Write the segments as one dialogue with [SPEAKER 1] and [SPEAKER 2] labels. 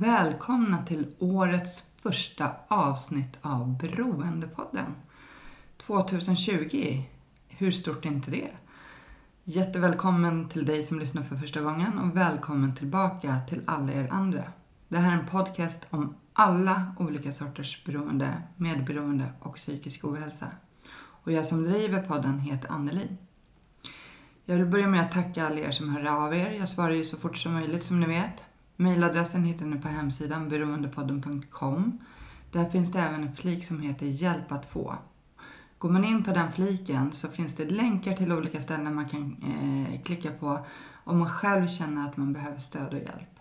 [SPEAKER 1] Välkomna till årets första avsnitt av Beroendepodden. 2020, hur stort är inte det? Jättevälkommen till dig som lyssnar för första gången och välkommen tillbaka till alla er andra. Det här är en podcast om alla olika sorters beroende, medberoende och psykisk ohälsa. Och jag som driver podden heter Anneli. Jag vill börja med att tacka alla er som hör av er. Jag svarar ju så fort som möjligt som ni vet. Mailadressen hittar ni på hemsidan beroendepodden.com. Där finns det även en flik som heter Hjälp att få. Går man in på den fliken så finns det länkar till olika ställen man kan eh, klicka på om man själv känner att man behöver stöd och hjälp.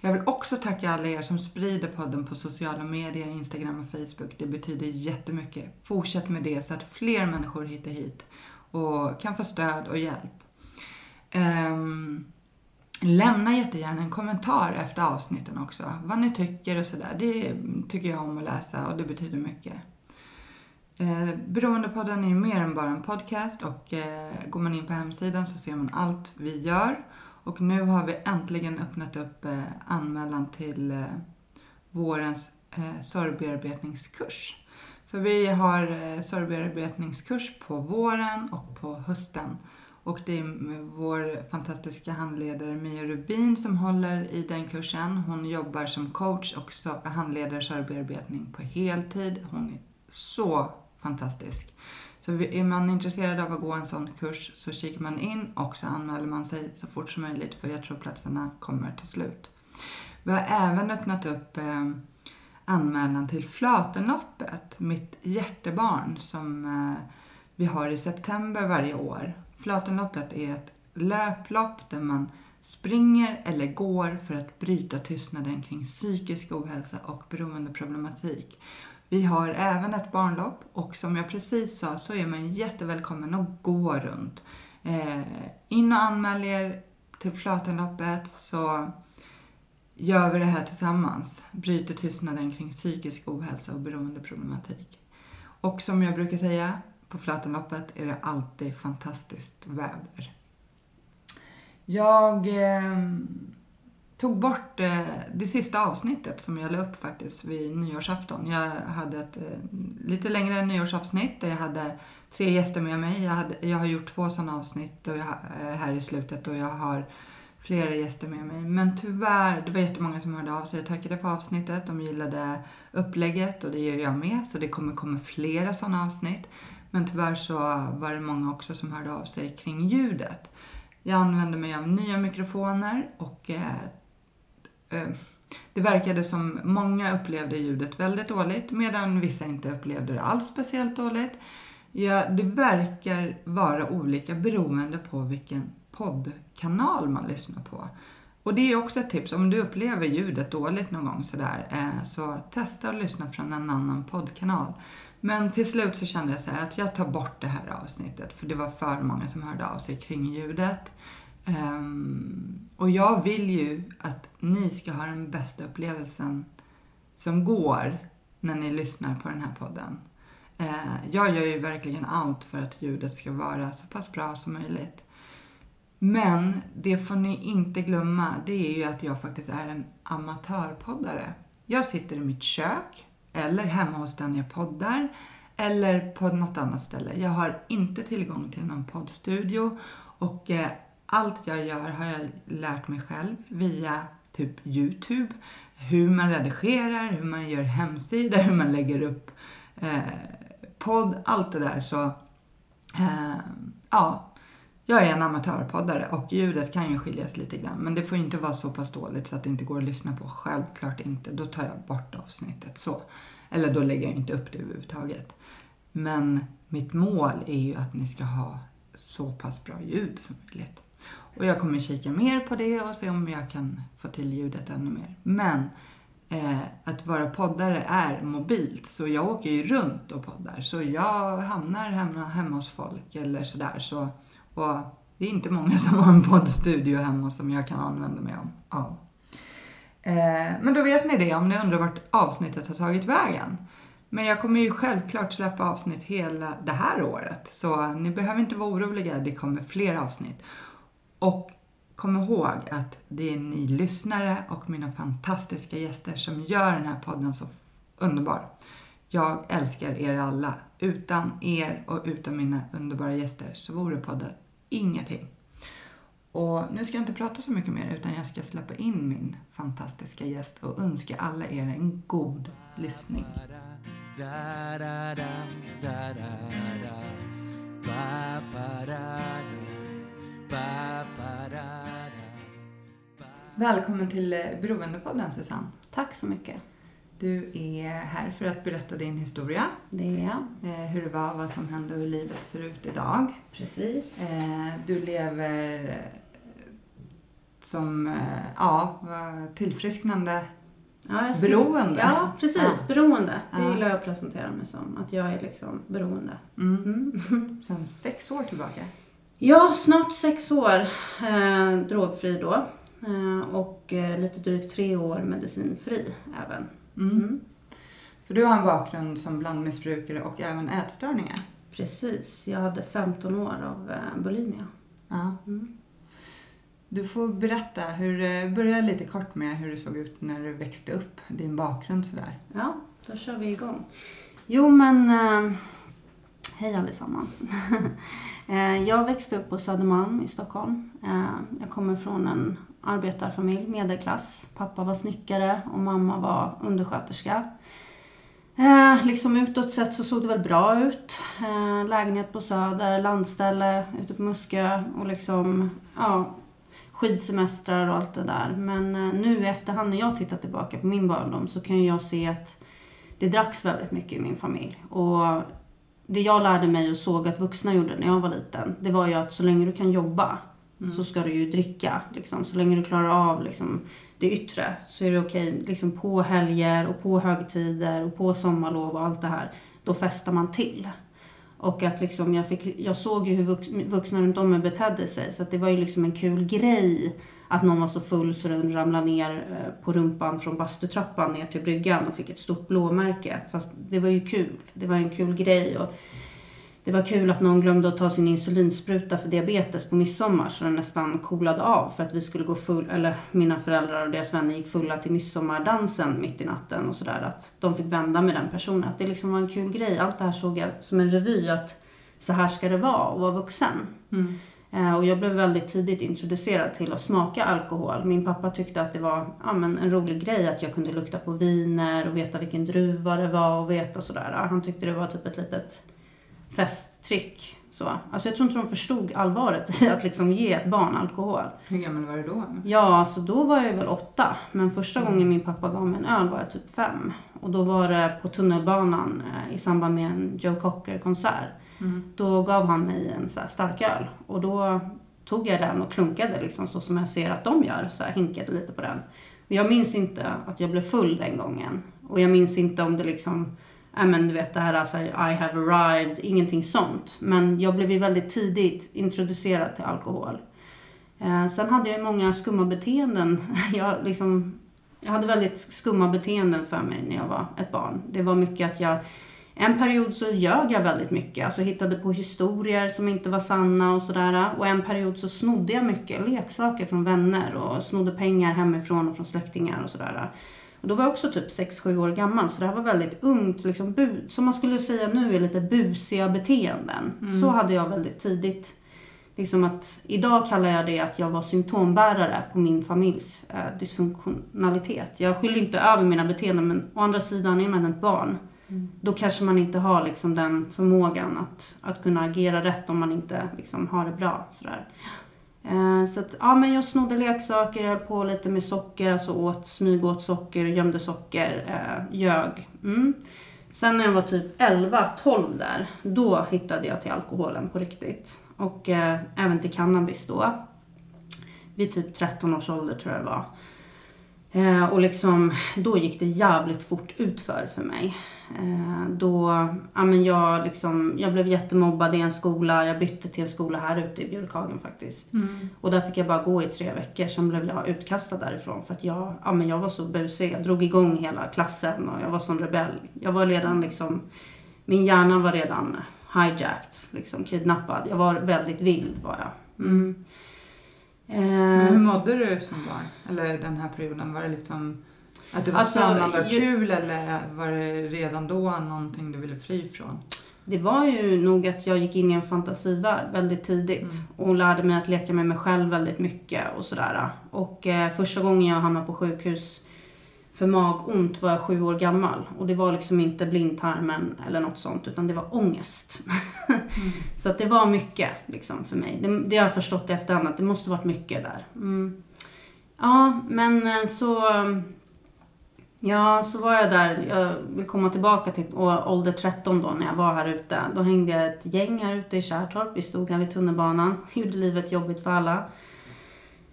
[SPEAKER 1] Jag vill också tacka alla er som sprider podden på sociala medier, Instagram och Facebook. Det betyder jättemycket. Fortsätt med det så att fler människor hittar hit och kan få stöd och hjälp. Ehm, lämna jättegärna en kommentar efter avsnitten också. Vad ni tycker och sådär. Det tycker jag om att läsa och det betyder mycket. Eh, Beroendepodden är ju mer än bara en podcast och eh, går man in på hemsidan så ser man allt vi gör. Och nu har vi äntligen öppnat upp eh, anmälan till eh, vårens eh, sorgbearbetningskurs. För vi har eh, sorgbearbetningskurs på våren och på hösten. Och det är vår fantastiska handledare Mia Rubin som håller i den kursen. Hon jobbar som coach och handleder sorgbearbetning på heltid. Hon är så fantastisk. Så är man intresserad av att gå en sån kurs så kikar man in och så anmäler man sig så fort som möjligt för jag tror platserna kommer till slut. Vi har även öppnat upp eh, anmälan till Flatenloppet, mitt hjärtebarn som eh, vi har i september varje år. Flatenloppet är ett löplopp där man springer eller går för att bryta tystnaden kring psykisk ohälsa och beroendeproblematik. Vi har även ett barnlopp och som jag precis sa så är man jättevälkommen att gå runt. Eh, in och anmäl er till Flatenloppet så gör vi det här tillsammans. Bryter tystnaden kring psykisk ohälsa och beroendeproblematik. Och som jag brukar säga, på Flötenloppet är det alltid fantastiskt väder. Jag eh, tog bort eh, det sista avsnittet som jag la upp faktiskt vid nyårsafton. Jag hade ett eh, lite längre nyårsavsnitt där jag hade tre gäster med mig. Jag, hade, jag har gjort två sådana avsnitt och jag, eh, här i slutet och jag har flera gäster med mig. Men tyvärr, det var jättemånga som hörde av sig och tackade för avsnittet. De gillade upplägget och det gör jag med. Så det kommer komma flera sådana avsnitt. Men tyvärr så var det många också som hörde av sig kring ljudet. Jag använde mig av nya mikrofoner och eh, eh, det verkade som många upplevde ljudet väldigt dåligt medan vissa inte upplevde det alls speciellt dåligt. Ja, det verkar vara olika beroende på vilken poddkanal man lyssnar på. Och det är också ett tips, om du upplever ljudet dåligt någon gång sådär, eh, så testa att lyssna från en annan poddkanal. Men till slut så kände jag så att jag tar bort det här avsnittet för det var för många som hörde av sig kring ljudet. Um, och jag vill ju att ni ska ha den bästa upplevelsen som går när ni lyssnar på den här podden. Uh, jag gör ju verkligen allt för att ljudet ska vara så pass bra som möjligt. Men det får ni inte glömma, det är ju att jag faktiskt är en amatörpoddare. Jag sitter i mitt kök, eller hemma hos den jag poddar, eller på något annat ställe. Jag har inte tillgång till någon poddstudio och eh, allt jag gör har jag lärt mig själv via typ Youtube. Hur man redigerar, hur man gör hemsidor, hur man lägger upp eh, podd, allt det där. Så eh, ja, jag är en amatörpoddare och ljudet kan ju skiljas lite grann. Men det får ju inte vara så pass dåligt så att det inte går att lyssna på. Självklart inte. Då tar jag bort avsnittet så. Eller då lägger jag inte upp det överhuvudtaget. Men mitt mål är ju att ni ska ha så pass bra ljud som möjligt. Och jag kommer kika mer på det och se om jag kan få till ljudet ännu mer. Men eh, att vara poddare är mobilt, så jag åker ju runt och poddar. Så jag hamnar hemma, hemma hos folk eller sådär. Så, och det är inte många som har en poddstudio hemma som jag kan använda mig av. Eh, men då vet ni det om ni undrar vart avsnittet har tagit vägen. Men jag kommer ju självklart släppa avsnitt hela det här året. Så ni behöver inte vara oroliga, det kommer fler avsnitt. Och kom ihåg att det är ni lyssnare och mina fantastiska gäster som gör den här podden så underbar. Jag älskar er alla. Utan er och utan mina underbara gäster så vore podden ingenting. Och nu ska jag inte prata så mycket mer utan jag ska släppa in min fantastiska gäst och önska alla er en god lyssning. Välkommen till eh, Beroendepodden Susanne.
[SPEAKER 2] Tack så mycket.
[SPEAKER 1] Du är här för att berätta din historia.
[SPEAKER 2] Det är jag.
[SPEAKER 1] Eh, hur det var, vad som hände och hur livet ser ut idag.
[SPEAKER 2] Precis.
[SPEAKER 1] Eh, du lever eh, som, ja, tillfrisknande.
[SPEAKER 2] Ja, jag skulle-
[SPEAKER 1] Beroende.
[SPEAKER 2] Ja, precis.
[SPEAKER 1] Ja.
[SPEAKER 2] Beroende. Det
[SPEAKER 1] Ja.
[SPEAKER 2] gillar jag att presentera mig som. Att jag är liksom beroende.
[SPEAKER 1] Mm.
[SPEAKER 2] Mm.
[SPEAKER 1] Sen sex år tillbaka.
[SPEAKER 2] Ja, snart sex år eh, drogfri då. Eh, och eh, lite drygt tre år medicinfri även.
[SPEAKER 1] Mm.
[SPEAKER 2] Mm.
[SPEAKER 1] För du har en bakgrund som blandmissbrukare och även ätstörningar.
[SPEAKER 2] Precis. Jag hade 15 år av eh, bulimia.
[SPEAKER 1] Ja.
[SPEAKER 2] Mm.
[SPEAKER 1] Du får berätta, hur, eh, börja lite kort med hur det såg ut när du växte upp, din bakgrund sådär.
[SPEAKER 2] Ja, då kör vi igång. Jo, men... Eh, hej allesammans. jag växte upp på Södermalm i Stockholm. Jag kommer från en arbetarfamilj, medelklass. Pappa var snickare och mamma var undersköterska. Eh, liksom utåt sett så såg det väl bra ut. Eh, lägenhet på Söder, landställe ute på Muskö och liksom, ja, skidsemestrar och allt det där. Men eh, nu i efterhand när jag tittar tillbaka på min barndom så kan jag se att det dracks väldigt mycket i min familj. Och det jag lärde mig och såg att vuxna gjorde när jag var liten, det var ju att så länge du kan jobba så ska du ju dricka. Liksom. Så länge du klarar av liksom, det yttre så är det okej. Liksom, på helger och på högtider och på sommarlov och allt det här, då festar man till. Och att liksom jag, fick, jag såg ju hur vux, vuxna runt om mig betedde sig. Så det var ju liksom en kul grej att någon var så full så den ramlade ner eh, på rumpan från bastutrappan ner till bryggan och fick ett stort blåmärke. Fast det var ju kul. Det var en kul grej. Och det var kul att någon glömde att ta sin insulinspruta för diabetes på midsommar så den nästan coolade av för att vi skulle gå full, eller mina föräldrar och deras vänner gick fulla till midsommardansen mitt i natten och sådär. Att de fick vända med den personen. Att det liksom var en kul grej. Allt det här såg jag som en revy att så här ska det vara att vara vuxen.
[SPEAKER 1] Mm.
[SPEAKER 2] Eh, Och jag blev väldigt tidigt introducerad till att smaka alkohol. Min pappa tyckte att det var ja, men en rolig grej att jag kunde lukta på viner och veta vilken druva det var och veta sådär. Han tyckte det var typ ett litet festtrick. Så. Alltså jag tror inte de förstod allvaret i att liksom ge ett barn alkohol.
[SPEAKER 1] Hur gammal var du då?
[SPEAKER 2] Ja, alltså då var jag väl åtta. Men första gången min pappa gav mig en öl var jag typ fem. Och då var det på tunnelbanan eh, i samband med en Joe Cocker-konsert.
[SPEAKER 1] Mm.
[SPEAKER 2] Då gav han mig en så här stark öl. Och då tog jag den och klunkade liksom så som jag ser att de gör. Så här hinkade lite på den. Och jag minns inte att jag blev full den gången. Och jag minns inte om det liksom, ja men du vet det här alltså, I have arrived, ingenting sånt. Men jag blev ju väldigt tidigt introducerad till alkohol. Eh, sen hade jag ju många skumma beteenden. Jag, liksom, jag hade väldigt skumma beteenden för mig när jag var ett barn. Det var mycket att jag en period så ljög jag väldigt mycket, alltså hittade på historier som inte var sanna och sådär. Och en period så snodde jag mycket leksaker från vänner och snodde pengar hemifrån och från släktingar och sådär. Och då var jag också typ 6-7 år gammal så det här var väldigt ungt, liksom bu- som man skulle säga nu är lite busiga beteenden. Så hade jag väldigt tidigt. Liksom att, idag kallar jag det att jag var symptombärare på min familjs eh, dysfunktionalitet. Jag skyller inte över mina beteenden men å andra sidan är man ett barn Då kanske man inte har liksom den förmågan att, att kunna agera rätt om man inte liksom har det bra. Sådär. Eh, så att, ja men jag snodde leksaker, jag höll på lite med socker, alltså åt, smyg åt socker, gömde socker, eh, ljög. Mm. Sen när jag var typ 11-12 där, då hittade jag till alkoholen på riktigt. Och eh, även till cannabis då. Vid typ 13 års ålder tror jag det var. Eh, och liksom, då gick det jävligt fort utför för mig. Eh, då, ja men jag liksom, jag blev jättemobbad i en skola. Jag bytte till en skola här ute i Björkhagen faktiskt.
[SPEAKER 1] Mm.
[SPEAKER 2] Och där fick jag bara gå i tre veckor. Sen blev jag utkastad därifrån för att jag, ja men jag var så busig. Jag drog igång hela klassen och jag var som rebell. Jag var redan liksom, min hjärna var redan hijacked, liksom kidnappad. Jag var väldigt vild var jag. Mm.
[SPEAKER 1] Men hur
[SPEAKER 2] Eh,
[SPEAKER 1] mådde du som barn? Eller den här perioden? Var det liksom att det var
[SPEAKER 2] Alltså,
[SPEAKER 1] spännande och kul eller var det redan då någonting du ville fly ifrån?
[SPEAKER 2] Det var ju nog att jag gick in i en fantasivärld väldigt tidigt
[SPEAKER 1] Mm.
[SPEAKER 2] och lärde mig att leka med mig själv väldigt mycket och sådär. Och eh, första gången jag hamnade på sjukhus för magont var jag sju år gammal och det var liksom inte blindtarmen eller något sånt utan det var ångest. Så att det var mycket liksom för mig. Det, det har jag förstått i efterhand att det måste varit mycket där. Mm. Ja, men eh, så Ja, så var jag där. Jag vill komma tillbaka till ålder 13 då när jag var här ute. Då hängde jag ett gäng här ute i Kärrtorp. Vi stod här vid tunnelbanan. Gjorde livet jobbigt för alla.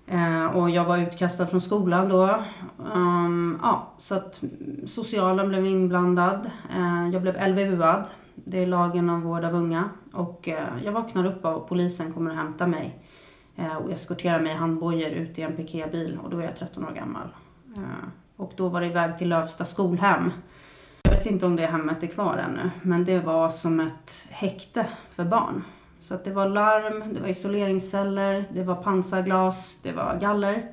[SPEAKER 2] Eh, och jag var utkastad från skolan då. Um, ja, så att socialen blev inblandad. Eh, jag blev LVU-ad. Det är lagen om vård av unga. Och eh, jag vaknar upp av att polisen kommer och hämtar mig. Eh, och eskorterar mig i handbojor ut i en piketbil. Och då är jag 13 år gammal. Eh, och då var det iväg till Lövsta skolhem. Jag vet inte om det hemmet är kvar ännu, men det var som ett häkte för barn. Så att det var larm, det var isoleringsceller, det var pansarglas, det var galler.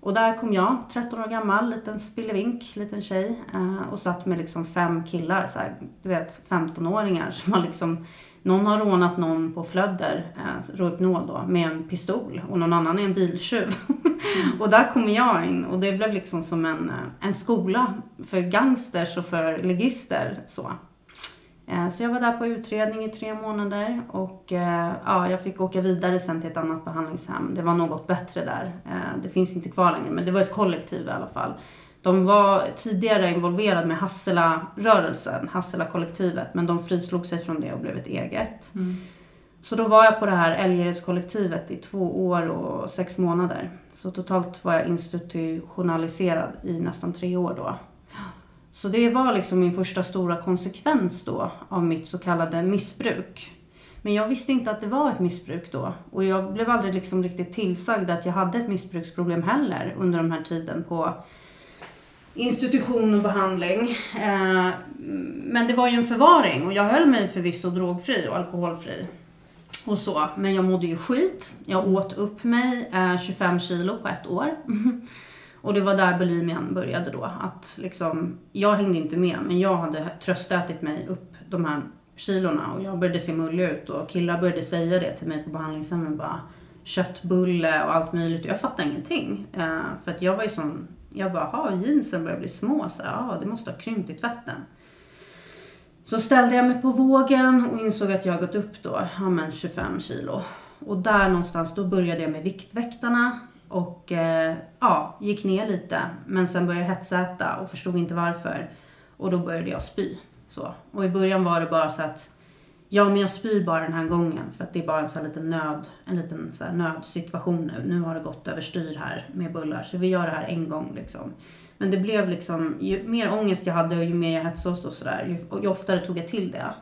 [SPEAKER 2] Och där kom jag, 13 år gammal, liten spillevink, liten tjej. Eh, och satt med liksom fem killar, så här, du vet 15-åringar som har liksom någon har rånat någon på Flödder, eh, Rohypnol då, med en pistol och någon annan är en biltjuv. och där kommer jag in och det blev liksom som en, eh, en skola för gangsters och för legister. Så. Eh, så jag var där på utredning i tre månader och eh, ja, jag fick åka vidare sen till ett annat behandlingshem. Det var något bättre där. Eh, det finns inte kvar längre men det var ett kollektiv i alla fall. De var tidigare involverade med Hassela-rörelsen, Hassela-kollektivet, men de frislog sig från det och blev ett eget. Så då var jag på det här Älgeredskollektivet i två år och sex månader. Så totalt var jag institutionaliserad i nästan tre år då. Så det var liksom min första stora konsekvens då av mitt så kallade missbruk. Men jag visste inte att det var ett missbruk då. Och jag blev aldrig liksom riktigt tillsagd att jag hade ett missbruksproblem heller under den här tiden på institution och behandling. Eh, men det var ju en förvaring och jag höll mig förvisso drogfri och alkoholfri. Och så. Men jag mådde ju skit. Jag åt upp mig eh, 25 kilo på ett år. Och det var där bulimian började då. Att liksom, jag hängde inte med men jag hade tröstätit mig upp de här kilorna och jag började se mullig ut och killar började säga det till mig på behandlingshemmet bara köttbulle och allt möjligt. Jag fattade ingenting. Eh, för att jag var ju sån, jag bara, ha jeansen börjar bli små så ja det måste ha krympt i tvätten. Så ställde jag mig på vågen och insåg att jag gått upp då, ja men 25 kilo. Och där någonstans, då började jag med Viktväktarna och eh, ja, gick ner lite. Men sen började jag hetsäta och förstod inte varför. Och då började jag spy. Så. Och i början var det bara så att Ja, men jag spyr bara den här gången för att det är bara en sån här liten nöd, en liten så här nödsituation nu. Nu har det gått överstyr här med bullar, så vi gör det här en gång liksom. Men det blev liksom, ju mer ångest jag hade och ju mer jag hetsades och sådär, ju, ju oftare tog jag till det.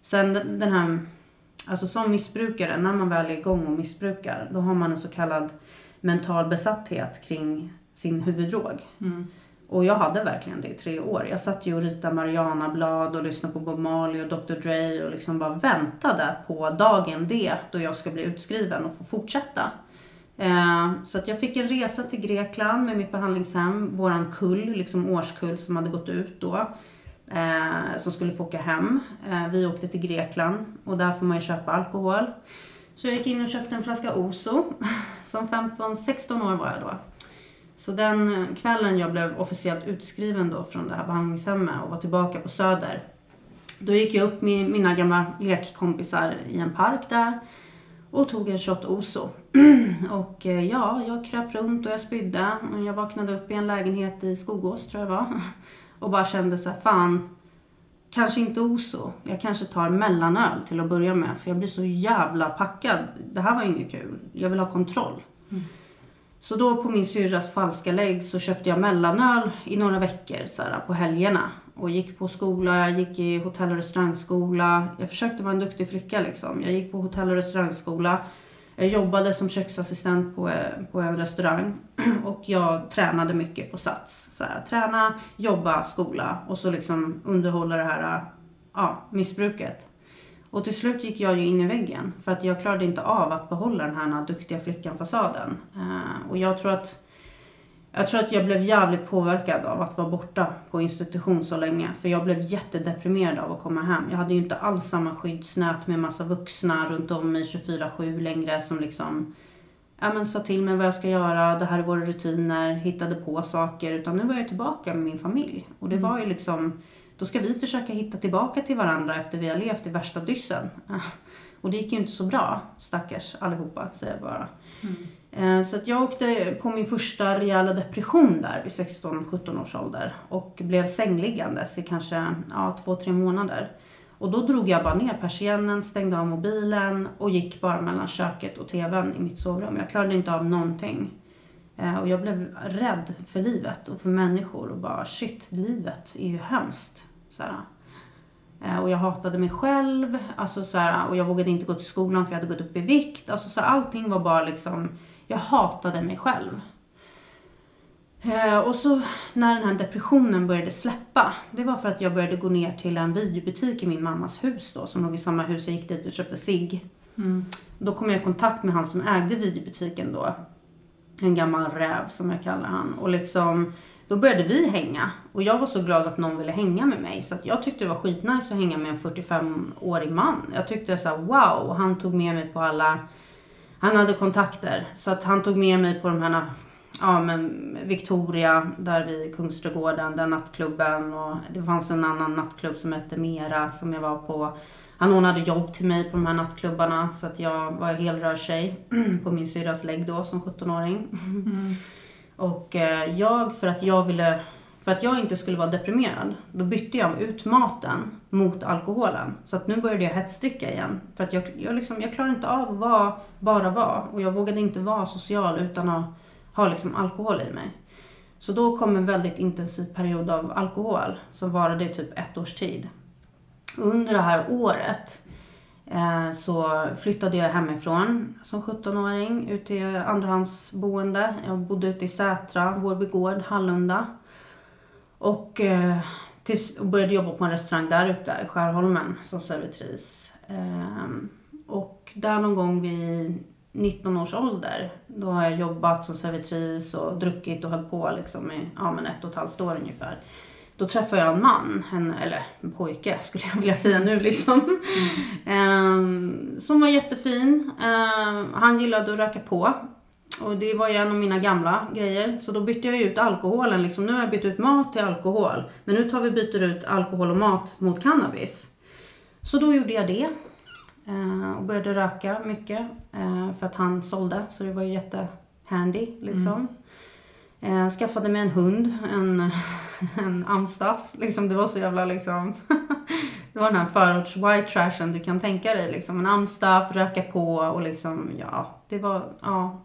[SPEAKER 2] Sen den den här, alltså som missbrukare, när man väl är igång och missbrukar, då har man en så kallad mental besatthet kring sin huvuddrog.
[SPEAKER 1] Mm.
[SPEAKER 2] Och jag hade verkligen det i tre år. Jag satt ju och ritade Marianablad och lyssnade på Bob Marley och Dr Dre och liksom bara väntade på dagen D då jag ska bli utskriven och få fortsätta. Eh, så att jag fick en resa till Grekland med mitt behandlingshem, våran kull, liksom årskull som hade gått ut då. Eh, som skulle få åka hem. Eh, vi åkte till Grekland och där får man ju köpa alkohol. Så jag gick in och köpte en flaska Oso. Som 15-16 år var jag då. Så den kvällen jag blev officiellt utskriven då från det här behandlingshemmet och var tillbaka på Söder. Då gick jag upp med mina gamla lekkompisar i en park där och tog en shot Oso. och eh, ja, jag kröp runt och jag spydde. Och jag vaknade upp i en lägenhet i Skogås tror jag det var. Och bara kände så här, fan, kanske inte Oso. Jag kanske tar mellanöl till att börja med. För jag blir så jävla packad. Det här var inget kul. Jag vill ha kontroll. Mm. Så då på min syrras falska lägg så köpte jag mellanöl i några veckor så här, på helgerna. Och gick på skola, jag gick i hotell och restaurangskola. Jag försökte vara en duktig flicka liksom. Jag gick på hotell och restaurangskola. Jag jobbade som köksassistent på, på en restaurang. Och jag tränade mycket på Sats. Så här, träna, jobba, skola och så liksom underhålla det här äh, ja, missbruket. Och till slut gick jag ju in i väggen för att jag klarade inte av att behålla den här duktiga flickan-fasaden. Uh, och jag tror att jag tror att jag blev jävligt påverkad av att vara borta på institution så länge. För jag blev jättedeprimerad av att komma hem. Jag hade ju inte alls samma skyddsnät med massa vuxna runt om mig 24-7 längre som liksom ja, men sa till mig vad jag ska göra, det här är våra rutiner, hittade på saker. Utan nu var jag tillbaka med min familj. Och det var ju liksom då ska vi försöka hitta tillbaka till varandra efter vi har levt i värsta dyssen. Och det gick ju inte så bra, stackars allihopa, säger jag bara. Mm. Så att jag åkte på min första rejäla depression där vid 16-17 års ålder. Och blev sängliggandes i kanske ja, två, tre månader. Och då drog jag bara ner persiennen, stängde av mobilen och gick bara mellan köket och tvn i mitt sovrum. Jag klarade inte av någonting. Eh, och jag blev rädd för livet och för människor och bara shit, livet är ju hemskt. Så här. Och jag hatade mig själv. Alltså så här, och jag vågade inte gå till skolan för jag hade gått upp i vikt. Alltså så här, allting var bara liksom, jag hatade mig själv. Och så när den här depressionen började släppa, det var för att jag började gå ner till en videobutik i min mammas hus då, som låg i samma hus. Jag gick dit och köpte cigg. Mm. Då kom jag i kontakt med han som ägde videobutiken då. En gammal räv som jag kallar han. Och liksom, då började vi hänga. Och jag var så glad att någon ville hänga med mig. Så att jag tyckte det var skitnice att hänga med en 45-årig man. Jag tyckte så här, wow. Han tog med mig på alla... Han hade kontakter. Så att han tog med mig på de här... Ja men Victoria, där vid Kungsträdgården, den nattklubben. Och det fanns en annan nattklubb som hette Mera som jag var på. Han ordnade jobb till mig på de här nattklubbarna så att jag var helrörstjej på min syrras lägg då som 17-åring. Mm. Och eh, jag, för att jag ville, för att jag inte skulle vara deprimerad, då bytte jag ut maten mot alkoholen. Så att nu började jag hetsdricka igen. För att jag, jag, liksom, jag klarade inte av att vara, bara vara. Och jag vågade inte vara social utan att ha liksom alkohol i mig. Så då kom en väldigt intensiv period av alkohol som varade i typ ett års tid. Under det här året Eh, så flyttade jag hemifrån som 17-åring ut till andrahandsboende. Jag bodde ute i Sätra, Vårby gård, Hallunda. Och eh, tills, började jobba på en restaurang där ute i Skärholmen som servitris. Ehm, och där någon gång vid 19 års ålder, då har jag jobbat som servitris och druckit och höll på liksom i ja, men ett och ett halvt år ungefär. Då träffade jag en man, en, eller en pojke skulle jag vilja säga nu liksom. Mm. um, som var jättefin. Um, han gillade att röka på. Och det var ju en av mina gamla grejer. Så då bytte jag ut alkoholen. Liksom. Nu har jag bytt ut mat till alkohol. Men nu tar vi byter ut alkohol och mat mot cannabis. Så då gjorde jag det. Uh, och började röka mycket. Uh, för att han sålde. Så det var ju jättehandy liksom. Mm. Eh, skaffade mig en hund, en, en amstaff. Liksom, det var så jävla liksom... det var den här förorts white trashen du kan tänka dig. Liksom. En amstaff, röka på och liksom, ja, det var, ja.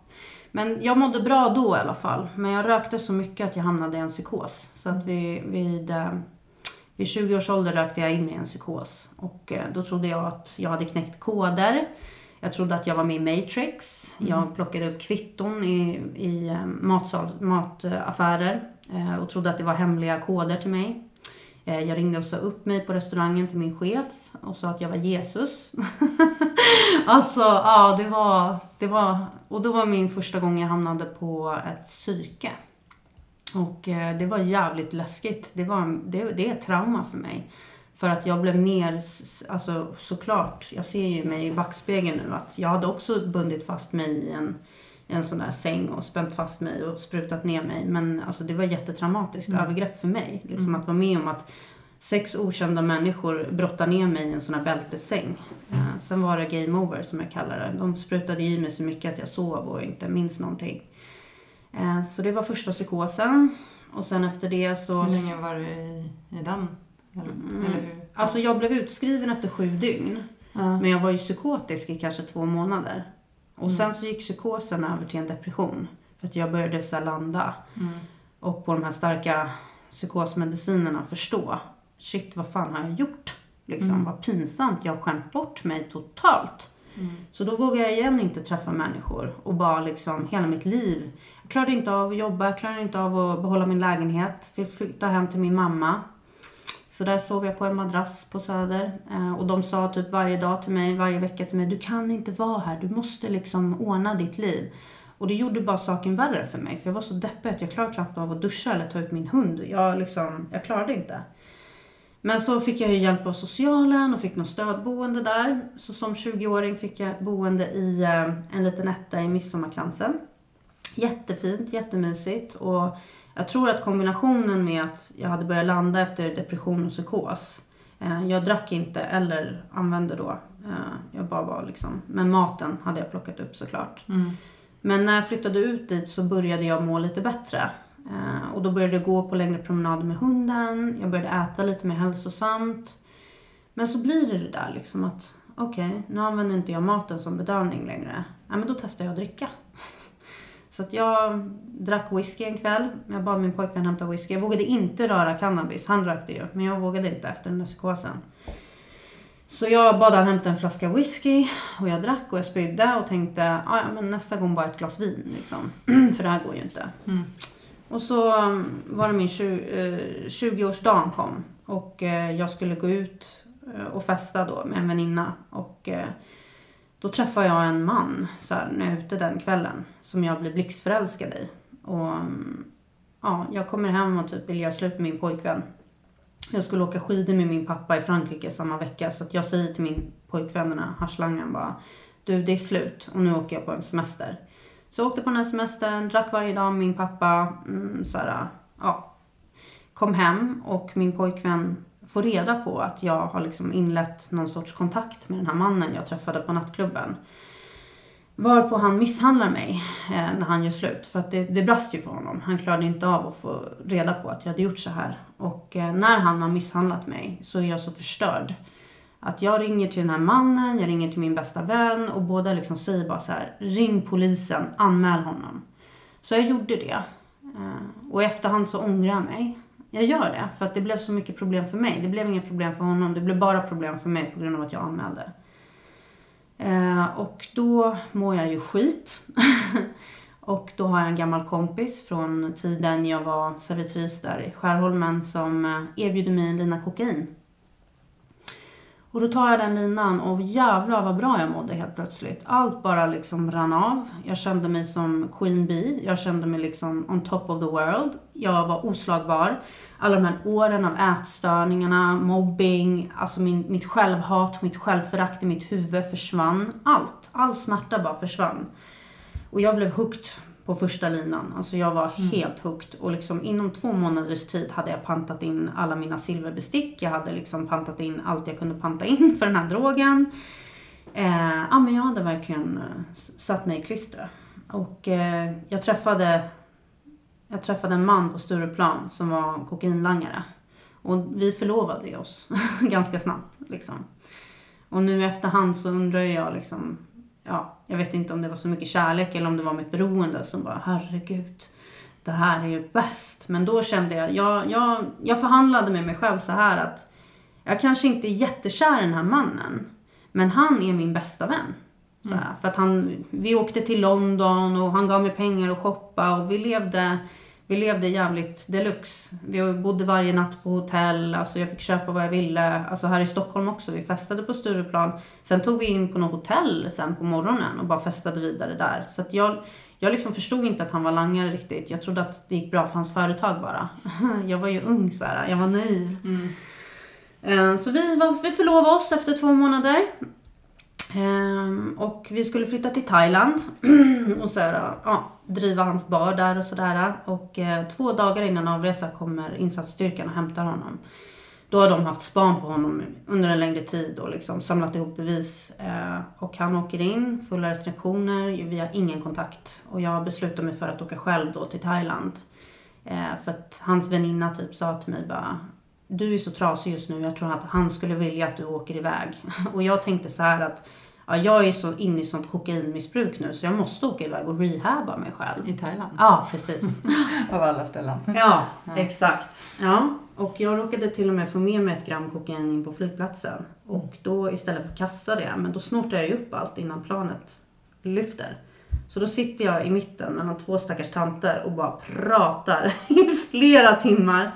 [SPEAKER 2] Men jag mådde bra då i alla fall. Men jag rökte så mycket att jag hamnade i en psykos. Så att vid, eh, vid, vid 20 års ålder rökte jag in i en psykos. Och eh, då trodde jag att jag hade knäckt koder. Jag trodde att jag var med i Matrix. Mm. Jag plockade upp kvitton i, i eh, matsal, mataffärer eh, och trodde att det var hemliga koder till mig. Eh, jag ringde också upp mig på restaurangen till min chef och sa att jag var Jesus. alltså, ja, det var, det var... Och då var min första gång jag hamnade på ett psyke. Och det var jävligt läskigt. Det, var, det, det är ett trauma för mig. För att jag blev ner, alltså såklart, jag ser ju mig i backspegeln nu att jag hade också bundit fast mig i en, i en sån där säng och spänt fast mig och sprutat ner mig. Men alltså det var jättetraumatiskt
[SPEAKER 1] Mm.
[SPEAKER 2] övergrepp för mig. Liksom att vara med om att sex okända människor brottar ner mig i en sån här bältessäng. Eh, sen var det game over som jag kallar det. De sprutade i mig så mycket att jag sov och inte minns någonting. Eh, så det var första psykosen. Och sen efter det så...
[SPEAKER 1] Hur länge var du i, i den?
[SPEAKER 2] Mm.
[SPEAKER 1] eller hur?
[SPEAKER 2] Alltså jag blev utskriven efter sju dygn.
[SPEAKER 1] Ja.
[SPEAKER 2] Men jag var ju psykotisk i kanske två månader. Och
[SPEAKER 1] Mm.
[SPEAKER 2] sen så gick psykosen över till en depression. För att jag började så landa.
[SPEAKER 1] Mm.
[SPEAKER 2] Och på de här starka psykosmedicinerna förstå. Shit, vad fan har jag gjort? Liksom,
[SPEAKER 1] Mm.
[SPEAKER 2] vad pinsamt. Jag har skämt bort mig totalt.
[SPEAKER 1] Mm.
[SPEAKER 2] Så då vågade jag igen inte träffa människor. Och bara liksom hela mitt liv. Jag klarade inte av att jobba, jag klarade inte av att behålla min lägenhet. Fick flytta hem till min mamma. Så där sov jag på en madrass på Söder. Eh, Och de sa typ varje dag till mig, varje vecka till mig, du kan inte vara här, du måste liksom ordna ditt liv. Och det gjorde bara saken värre för mig. För jag var så deppig att jag klarade knappt av att duscha eller ta ut min hund. Jag, liksom, jag klarade inte. Men så fick jag ju hjälp av socialen och fick något stödboende där. Så som 20-åring fick jag ett boende i eh, en liten etta i Midsommarkransen. Jättefint, jättemysigt. Och jag tror att kombinationen med att jag hade börjat landa efter depression och psykos. Eh, jag drack inte eller använde då. Eh, jag bara var liksom, men maten hade jag plockat upp såklart.
[SPEAKER 1] Mm.
[SPEAKER 2] Men när jag flyttade ut dit så började jag må lite bättre. Eh, och då började jag gå på längre promenader med hunden. Jag började äta lite mer hälsosamt. Men så blir det det där liksom att okej, nu använder inte jag maten som bedövning längre. Ja, men då testar jag att dricka. Så att jag drack whisky en kväll. Jag bad min pojkvän hämta whisky. Jag vågade inte röra cannabis. Han rökte ju, men jag vågade inte efter den där psykosen. Så jag bad han hämta en flaska whisky och jag drack och jag spydde och tänkte "Ah, ja men nästa gång bara ett glas vin liksom. För det här går ju inte.
[SPEAKER 1] Mm.
[SPEAKER 2] Och så um, var det min 20, eh, 20-årsdagen kom och eh, jag skulle gå ut eh, och festa då med en väninna. Och då träffar jag en man så här, när jag är ute den kvällen som jag blir blixtförälskad i. Och ja, jag kommer hem och typ vill göra slut med min pojkvän. Jag skulle åka skidor med min pappa i Frankrike samma vecka så att jag säger till min pojkvän, den här haschlangen bara Du det är slut och nu åker jag på en semester. Så jag åkte på den här semestern, drack varje dag med min pappa. Mm, så här, ja. Kom hem och min pojkvän Få reda på att jag har liksom inlett någon sorts kontakt med den här mannen jag träffade på nattklubben. Varpå han misshandlar mig eh, när han gör slut. För att det, det brast ju för honom. Han klarade inte av att få reda på att jag hade gjort så här. Och eh, när han har misshandlat mig så är jag så förstörd. Att jag ringer till den här mannen, jag ringer till min bästa vän och båda liksom säger bara så här, ring polisen, anmäl honom. Så jag gjorde det. Eh, Och i efterhand så ångrar jag mig. Jag gör det, för att det blev så mycket problem för mig. Det blev inga problem för honom, det blev bara problem för mig på grund av att jag anmälde. Eh, Och då mår jag ju skit. Och då har jag en gammal kompis från tiden jag var servitris där i Skärholmen som eh, erbjuder mig en lina kokain. Och då tar jag den linan och jävlar vad bra jag mådde helt plötsligt. Allt bara liksom rann av. Jag kände mig som Queen Bee. Jag kände mig liksom on top of the world. Jag var oslagbar. Alla de här åren av ätstörningarna, mobbing, alltså min, mitt självhat, mitt självförakt i mitt huvud försvann. Allt, all smärta bara försvann. Och jag blev hooked på första linan. Alltså jag var helt hooked. Och liksom inom två månaders tid hade jag pantat in alla mina silverbestick. Jag hade liksom pantat in allt jag kunde panta in för den här drogen. Eh, ja, men jag hade verkligen eh, satt mig i klistret. Och eh, jag träffade jag träffade en man på Stureplan som var kokainlangare. Och vi förlovade oss ganska snabbt. Liksom. Och nu efterhand så undrar jag liksom, ja, jag vet inte om det var så mycket kärlek eller om det var mitt beroende som bara, herregud, det här är ju bäst. Men då kände jag, jag, jag, jag förhandlade med mig själv så här att jag kanske inte är jättekär i den här mannen, men han är min bästa vän. Så här, För att han, vi åkte till London och han gav mig pengar att shoppa och vi levde, vi levde jävligt deluxe. Vi bodde varje natt på hotell, alltså jag fick köpa vad jag ville. Alltså här i Stockholm också, vi festade på Stureplan. Sen tog vi in på något hotell sen på morgonen och bara festade vidare där. Så att jag, jag liksom förstod inte att han var langare riktigt. Jag trodde att det gick bra för hans företag bara. Jag var ju ung så här, jag var naiv.
[SPEAKER 1] Mm.
[SPEAKER 2] Eh, Så vi, var, vi förlovade oss efter två månader. Ehm, och vi skulle flytta till Thailand och så här, ja, driva hans bar där och sådär. Och eh, två dagar innan avresa kommer insatsstyrkan och hämtar honom. Då har de haft span på honom under en längre tid och liksom samlat ihop bevis. Eh, och han åker in, fulla restriktioner, vi har ingen kontakt. Och jag beslutar mig för att åka själv då till Thailand. Eh, för att hans väninna typ sa till mig bara du är så trasig just nu, jag tror att han skulle vilja att du åker iväg. Och jag tänkte så här att ja, jag är så inne i sånt kokainmissbruk nu så jag måste åka iväg och rehabba mig själv.
[SPEAKER 1] I Thailand?
[SPEAKER 2] Ja, precis.
[SPEAKER 1] Av alla ställen.
[SPEAKER 2] Ja, exakt. Ja, och jag råkade till och med få med mig ett gram kokain in på flygplatsen. Och då istället för att kasta det, men då snortar jag ju upp allt innan planet lyfter. Så då sitter jag i mitten mellan två stackars tanter och bara pratar i flera timmar.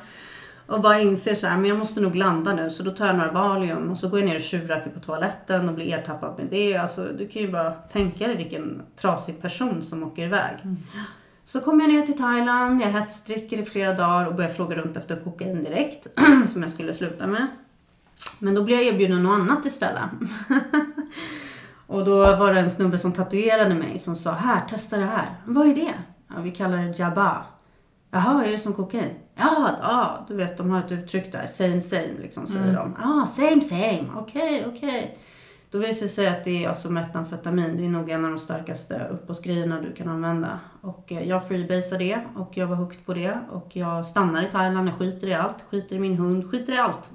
[SPEAKER 2] Och bara inser så här, men jag måste nog landa nu. Så då tar jag några Valium och så går jag ner och tjuvröker på toaletten och blir ertappad med det. Alltså, du kan ju bara tänka dig vilken trasig person som åker iväg. Så kommer jag ner till Thailand, jag hetsdricker i flera dagar och börjar fråga runt efter kokain direkt. som jag skulle sluta med. Men då blir jag erbjuden något annat istället. och då var det en snubbe som tatuerade mig som sa, här, testa det här. Vad är det? Ja, vi kallar det jabba. Jaha, är det som kokain? Ja, ja, du vet de har ett uttryck där. Same same liksom säger de. Ja, same same. Okej, okej. Då visar det sig att det är alltså metamfetamin. Det är nog en av de starkaste uppåtgrejerna du kan använda. Och eh, jag freebasar det och jag var hooked på det. Och jag stannar i Thailand, jag skiter i allt. Skiter i min hund, skiter i allt.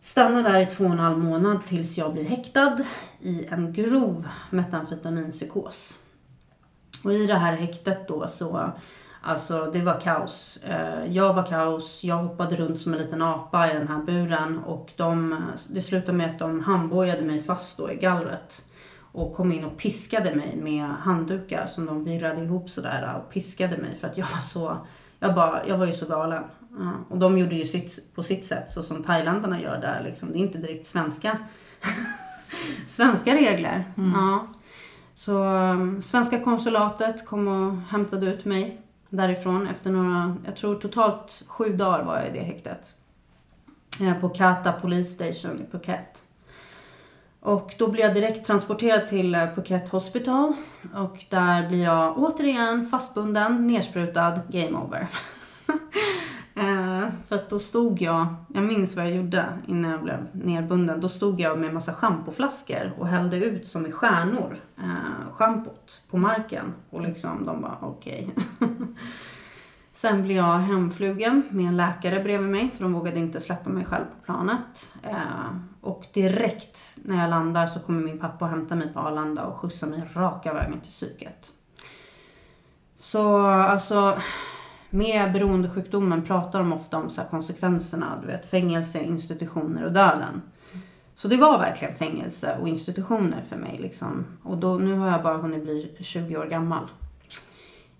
[SPEAKER 2] Stannar där i två och en halv månad tills jag blir häktad i en grov metamfetaminpsykos. Och i det här häktet då så Alltså det var kaos. Eh, Jag var kaos, jag hoppade runt som en liten apa i den här buren och de, det slutade med att de handbojade mig fast då i gallret. Och kom in och piskade mig med handdukar som de virrade ihop sådär och piskade mig för att jag var så, jag, bara, jag var ju så galen. Ja, Och de gjorde ju sitt på sitt sätt så som thailändarna gör där liksom. Det är inte direkt svenska, svenska regler. Ja. Så um, svenska konsulatet kom och hämtade ut mig därifrån efter några, jag tror totalt sju dagar var jag i det häktet. Eh, på Kata Police Station i Phuket. Och då blir jag direkt transporterad till eh, Phuket Hospital. Och där blir jag återigen fastbunden, nersprutad, game over. Eh, för att då stod jag, jag minns vad jag gjorde innan jag blev nerbunden. Då stod jag med massa schampoflaskor och hällde ut som i stjärnor eh, schampot på marken. Och liksom de bara okej. Sen blev jag hemflugen med en läkare bredvid mig för de vågade inte släppa mig själv på planet. Eh, och direkt när jag landar så kommer min pappa och hämtar mig på Arlanda och skjutsar mig raka vägen till psyket. Så alltså, med beroendesjukdomen pratar de ofta om så här konsekvenserna. Du vet, fängelse, institutioner och döden. Så det var verkligen fängelse och institutioner för mig. Liksom. Och då, nu har jag bara hunnit bli 20 år gammal.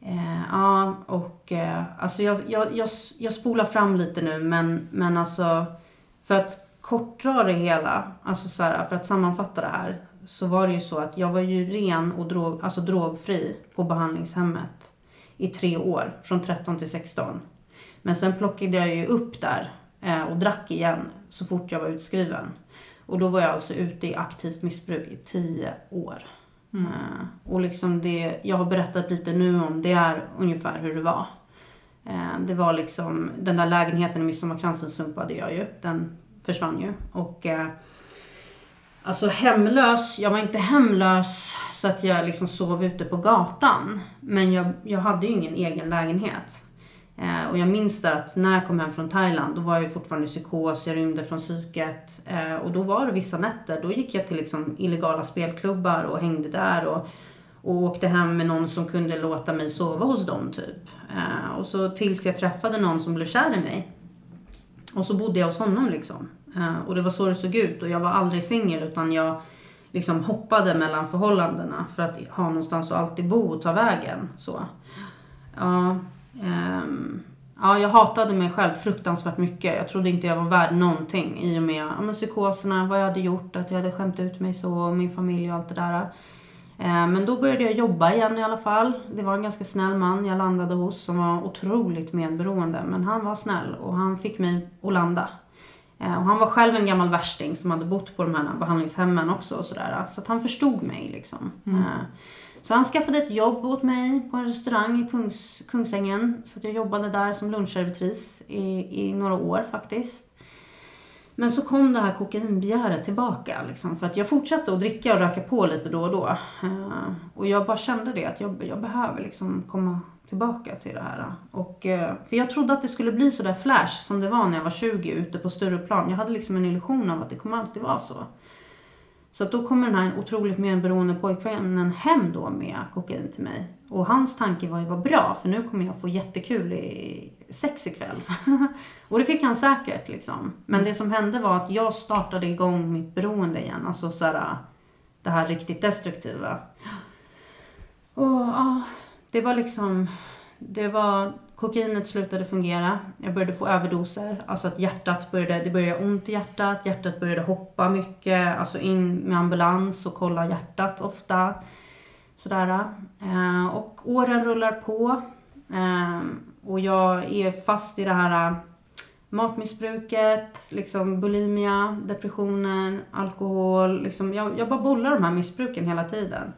[SPEAKER 2] Eh, ja, och eh, alltså jag, jag, jag, jag spolar fram lite nu men, men alltså för att kortdra det hela, alltså så här, för att sammanfatta det här så var det ju så att jag var ju ren och drog, alltså drogfri på behandlingshemmet i tre år, från 13 till 16. Men sen plockade jag ju upp där eh, och drack igen så fort jag var utskriven. Och då var jag alltså ute i aktivt missbruk i tio år. Mm. och liksom det jag har berättat lite nu om, det är ungefär hur det var. Eh, det var liksom, den där lägenheten i Midsommarkransen sumpade jag ju. Den försvann ju. Och Alltså hemlös, jag var inte hemlös så att jag liksom sov ute på gatan. Men jag, jag hade ju ingen egen lägenhet. Eh, och jag minns där att när jag kom hem från Thailand, då var jag ju fortfarande i psykos, jag rymde från psyket. Eh, och då var det vissa nätter, då gick jag till liksom illegala spelklubbar och hängde där. Och, och åkte hem med någon som kunde låta mig sova hos dem typ. Eh, och så tills jag träffade någon som blev kär i mig. Och så bodde jag hos honom liksom. Eh, och det var så det såg ut. Och jag var aldrig singel utan jag liksom hoppade mellan förhållandena för att ha någonstans att alltid bo och ta vägen. Så. Ja, um, ja, jag hatade mig själv fruktansvärt mycket. Jag trodde inte jag var värd någonting i och med ja, men psykoserna, vad jag hade gjort, att jag hade skämt ut mig så, och min familj och allt det där. Eh, men då började jag jobba igen i alla fall. Det var en ganska snäll man jag landade hos som var otroligt medberoende. Men han var snäll och han fick mig att landa. Eh, och han var själv en gammal värsting som hade bott på de här behandlingshemmen också och sådär. Så att han förstod mig liksom.
[SPEAKER 1] Mm.
[SPEAKER 2] Eh, Så han skaffade ett jobb åt mig på en restaurang i Kungs, Kungsängen. Så att jag jobbade där som lunchservitris i, i några år faktiskt. Men så kom det här kokainbegäret tillbaka. Liksom, för att jag fortsatte att dricka och röka på lite då och då. Eh, och jag bara kände det att jag, jag behöver liksom komma tillbaka till det här. Och, eh, för jag trodde att det skulle bli så där flash som det var när jag var 20 ute på Stureplan. Jag hade liksom en illusion av att det kommer alltid vara så. Så att då kommer den här otroligt medberoende pojkvännen hem då med kokain till mig. Och hans tanke var ju vad bra för nu kommer jag få jättekul i sex ikväll. och det fick han säkert liksom. Men det som hände var att jag startade igång mitt beroende igen. Alltså så här, det här riktigt destruktiva. Och det var liksom, det var, kokainet slutade fungera. Jag började få överdoser. Alltså att hjärtat började, det började göra ont i hjärtat. Hjärtat började hoppa mycket. Alltså in med ambulans och kolla hjärtat ofta. Sådär. Eh, och åren rullar på. Eh, och jag är fast i det här eh, matmissbruket, liksom bulimia, depressionen, alkohol. Liksom, jag, jag bara bollar de här missbruken hela tiden.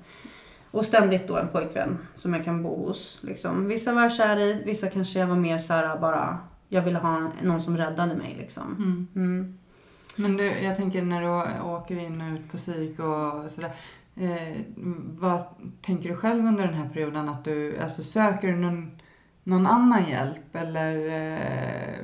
[SPEAKER 2] Och ständigt då en pojkvän som jag kan bo hos. Liksom. Vissa var jag kär i, vissa kanske jag var mer så här bara, jag ville ha någon som räddade mig liksom.
[SPEAKER 1] Mm.
[SPEAKER 2] Mm.
[SPEAKER 1] Men du, jag tänker när du åker in och ut på psyk och sådär. Eh, vad tänker du själv under den här perioden? Att du, alltså, söker du någon, någon annan hjälp eller eh,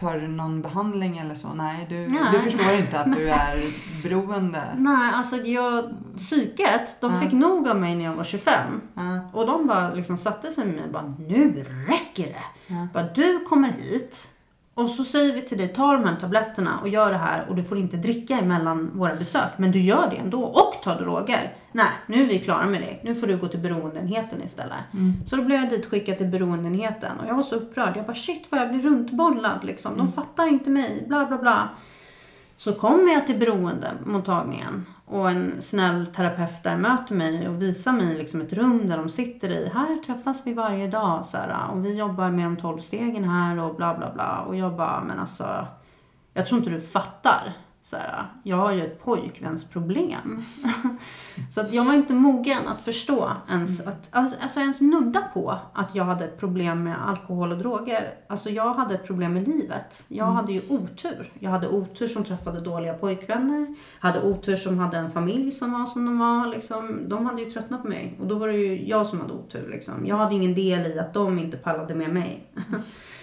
[SPEAKER 1] tar du någon behandling eller så? Nej, du,
[SPEAKER 2] Nej.
[SPEAKER 1] du förstår inte att du är beroende.
[SPEAKER 2] Nej, alltså jag, psyket, de fick nog av mig när jag var 25.
[SPEAKER 1] Ja,
[SPEAKER 2] Och de bara liksom satte sig med mig och bara, nu räcker det. Bara, du kommer hit och så säger vi till dig, ta de här tabletterna och gör det här och du får inte dricka emellan våra besök. Men du gör det ändå och tar droger. Nej, nu är vi klara med dig. Nu får du gå till beroendeenheten istället. Så då blev jag ditskickad till beroendeenheten och jag var så upprörd. Jag bara shit vad jag blir runtbollad liksom. De fattar inte mig, bla bla bla. Så kommer jag till beroendemottagningen och en snäll terapeut där möter mig och visar mig liksom ett rum där de sitter i. Här träffas vi varje dag så här, och vi jobbar med de tolv stegen här och bla bla bla. Och jag bara, men alltså, jag tror inte du fattar. Så här, jag har ju ett pojkvänsproblem. så att jag var inte mogen att förstå ens, att, alltså, alltså ens nudda på att jag hade ett problem med alkohol och droger. Alltså jag hade ett problem med livet. Jag hade ju otur. Jag hade otur som träffade dåliga pojkvänner. Hade otur som hade en familj som var som de var. Liksom. De hade ju tröttnat på mig. Och då var det ju jag som hade otur. Liksom. Jag hade ingen del i att de inte pallade med mig.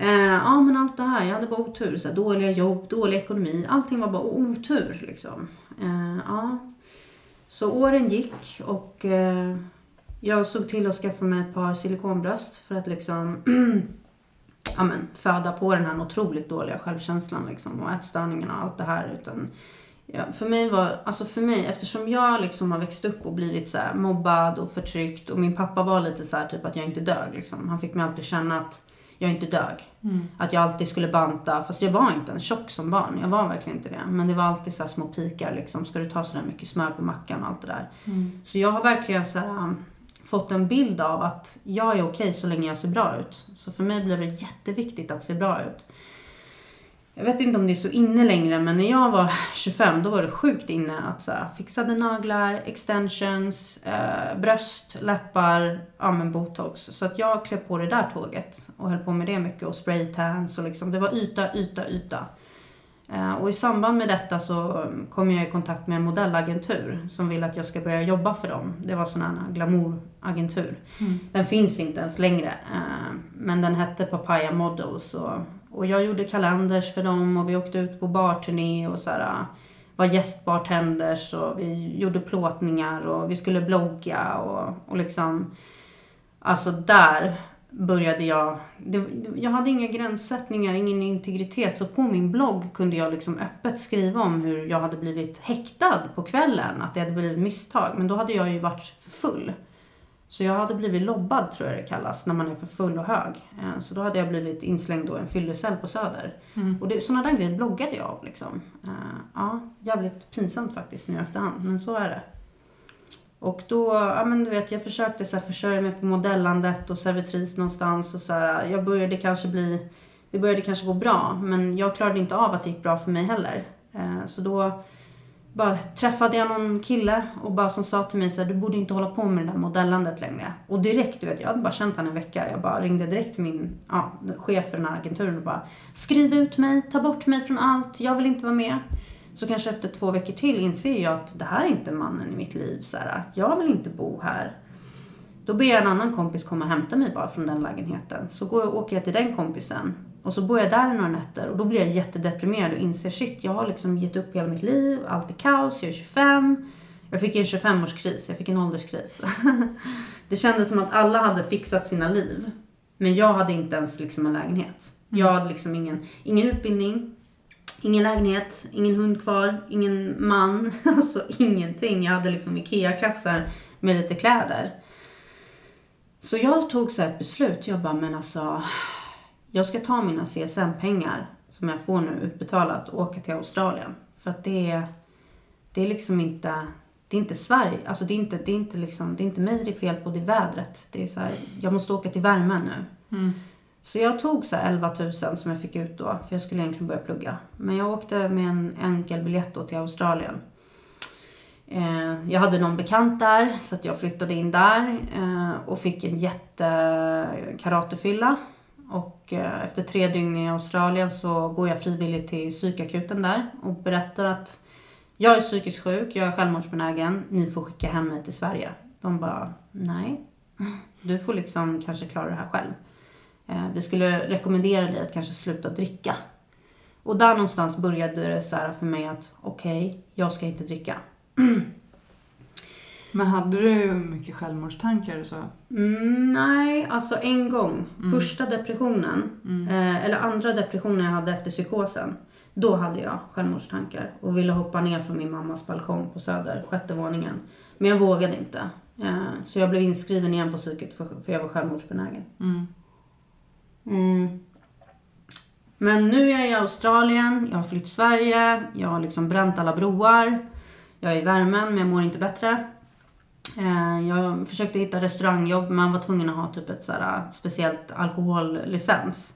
[SPEAKER 2] Eh, ja men allt det här, jag hade bara otur. Så här, dåliga jobb, dålig ekonomi. Allting var bara otur liksom. Eh, ja. Så åren gick och eh, jag såg till att skaffa mig ett par silikonbröst för att liksom ja, men, föda på den här otroligt dåliga självkänslan liksom, och ätstörningarna och allt det här. Utan, ja, för mig var, alltså för mig, eftersom jag liksom har växt upp och blivit så här mobbad och förtryckt och min pappa var lite så här typ att jag inte dög liksom. Han fick mig alltid känna att jag inte dög. Att jag alltid skulle banta. Fast jag var inte en tjock som barn. Jag var verkligen inte det. Men det var alltid så små pikar liksom. Ska du ta så där mycket smör på mackan och allt det där. Så jag har verkligen så här, um, fått en bild av att jag är okej så länge jag ser bra ut. Så för mig blev det jätteviktigt att se bra ut. Jag vet inte om det är så inne längre men när jag var 25 då var det sjukt inne att så här, fixade naglar, extensions, eh, bröst, läppar, ja men botox. Så att jag klev på det där tåget och höll på med det mycket och spraytans och liksom det var yta, yta, yta. Eh, och i samband med detta så um, kom jag i kontakt med en modellagentur som vill att jag ska börja jobba för dem. Det var sån här glamouragentur. Den finns inte ens längre. eh, Men den hette Papaya Models. Och, och jag gjorde kalenders för dem och vi åkte ut på barturné och så här, äh, var gästbartenders och vi gjorde plåtningar och vi skulle blogga och, och liksom Alltså där började jag, det, jag hade inga gränssättningar, ingen integritet. Så på min blogg kunde jag liksom öppet skriva om hur jag hade blivit häktad på kvällen. Att det hade blivit misstag. Men då hade jag ju varit för full. Så jag hade blivit lobbad tror jag det kallas, när man är för full och hög. Eh, Så då hade jag blivit inslängd då i en fyllecell på Söder. Och det, sådana där grejer bloggade jag om liksom. Eh, Ja, jävligt pinsamt faktiskt nu efterhand, men så är det. Och då, ja men du vet, jag försökte så här försörja mig på modellandet och servitris någonstans och så här. Jag började kanske bli det började kanske gå bra, men jag klarade inte av att det gick bra för mig heller. Eh, så då bara träffade jag någon kille och bara som sa till mig så här, du borde inte hålla på med det där modellandet längre. Och direkt, du vet, jag hade bara känt honom en vecka. Jag bara ringde direkt till min ja, chef för den här agenturen och bara, skriv ut mig, ta bort mig från allt, jag vill inte vara med. Så kanske efter två veckor till inser jag att det här är inte mannen i mitt liv. Så här, jag vill inte bo här. Då ber jag en annan kompis komma och hämta mig bara från den lägenheten. Så går, åker jag till den kompisen. Och så bor jag där några nätter och då blir jag jättedeprimerad och inser shit, jag har liksom gett upp hela mitt liv, allt är kaos, jag är 25. Jag fick en 25-årskris, jag fick en ålderskris. det kändes som att alla hade fixat sina liv. Men jag hade inte ens liksom en lägenhet. Jag hade liksom ingen, ingen utbildning, ingen lägenhet, ingen hund kvar, ingen man. Alltså ingenting. Jag hade liksom IKEA-kassar med lite kläder. Så jag tog så ett beslut. Jag bara, men alltså. Jag ska ta mina CSN-pengar som jag får nu utbetalat och åka till Australien. För att det är, det är liksom inte, det är inte Sverige. Alltså det är inte, det är inte liksom, det är inte mig det är fel på, det är vädret. Det är så här, jag måste åka till värmen nu.
[SPEAKER 1] Mm.
[SPEAKER 2] Så jag tog så här 11 000 som jag fick ut då, för jag skulle egentligen börja plugga. Men jag åkte med en enkel biljett då till Australien. Eh, jag hade någon bekant där, så att jag flyttade in där eh, och fick en jättekaratefylla. Och eh, efter tre dygn i Australien så går jag frivilligt till psykakuten där och berättar att jag är psykiskt sjuk, jag är självmordsbenägen, ni får skicka hem mig till Sverige. De bara, nej, du får liksom kanske klara det här själv. Eh, Vi skulle rekommendera dig att kanske sluta dricka. Och där någonstans började det så här för mig att okej, okay, jag ska inte dricka.
[SPEAKER 1] Men hade du mycket självmordstankar och så?
[SPEAKER 2] Mm, nej, alltså en gång.
[SPEAKER 1] Mm.
[SPEAKER 2] Första depressionen,
[SPEAKER 1] Mm.
[SPEAKER 2] eh, eller andra depressionen jag hade efter psykosen. Då hade jag självmordstankar och ville hoppa ner från min mammas balkong på Söder, sjätte våningen. Men jag vågade inte. Eh, så jag blev inskriven igen på psyket för, för jag var självmordsbenägen.
[SPEAKER 1] Mm.
[SPEAKER 2] Mm. Men nu är jag i Australien, jag har flytt Sverige, jag har liksom bränt alla broar. Jag är i värmen men jag mår inte bättre. Eh, Jag försökte hitta restaurangjobb men var tvungen att ha typ ett sådär speciellt alkohollicens.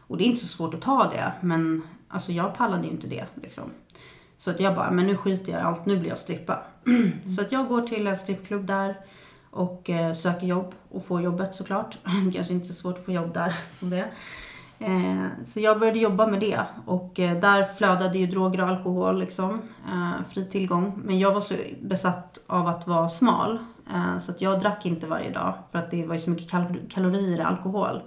[SPEAKER 2] Och det är inte så svårt att ta det men alltså jag pallade ju inte det liksom. Så att jag bara, men nu skiter jag i allt, nu blir jag strippa. Så att jag går till en strippklubb där och eh, söker jobb och får jobbet såklart. Kanske inte så svårt att få jobb där som det. Eh, Eh, så jag började jobba med det och eh, där flödade ju droger och alkohol liksom. Eh, fri tillgång. Men jag var så besatt av att vara smal eh, så att jag drack inte varje dag för att det var ju så mycket kal- kalorier i alkohol.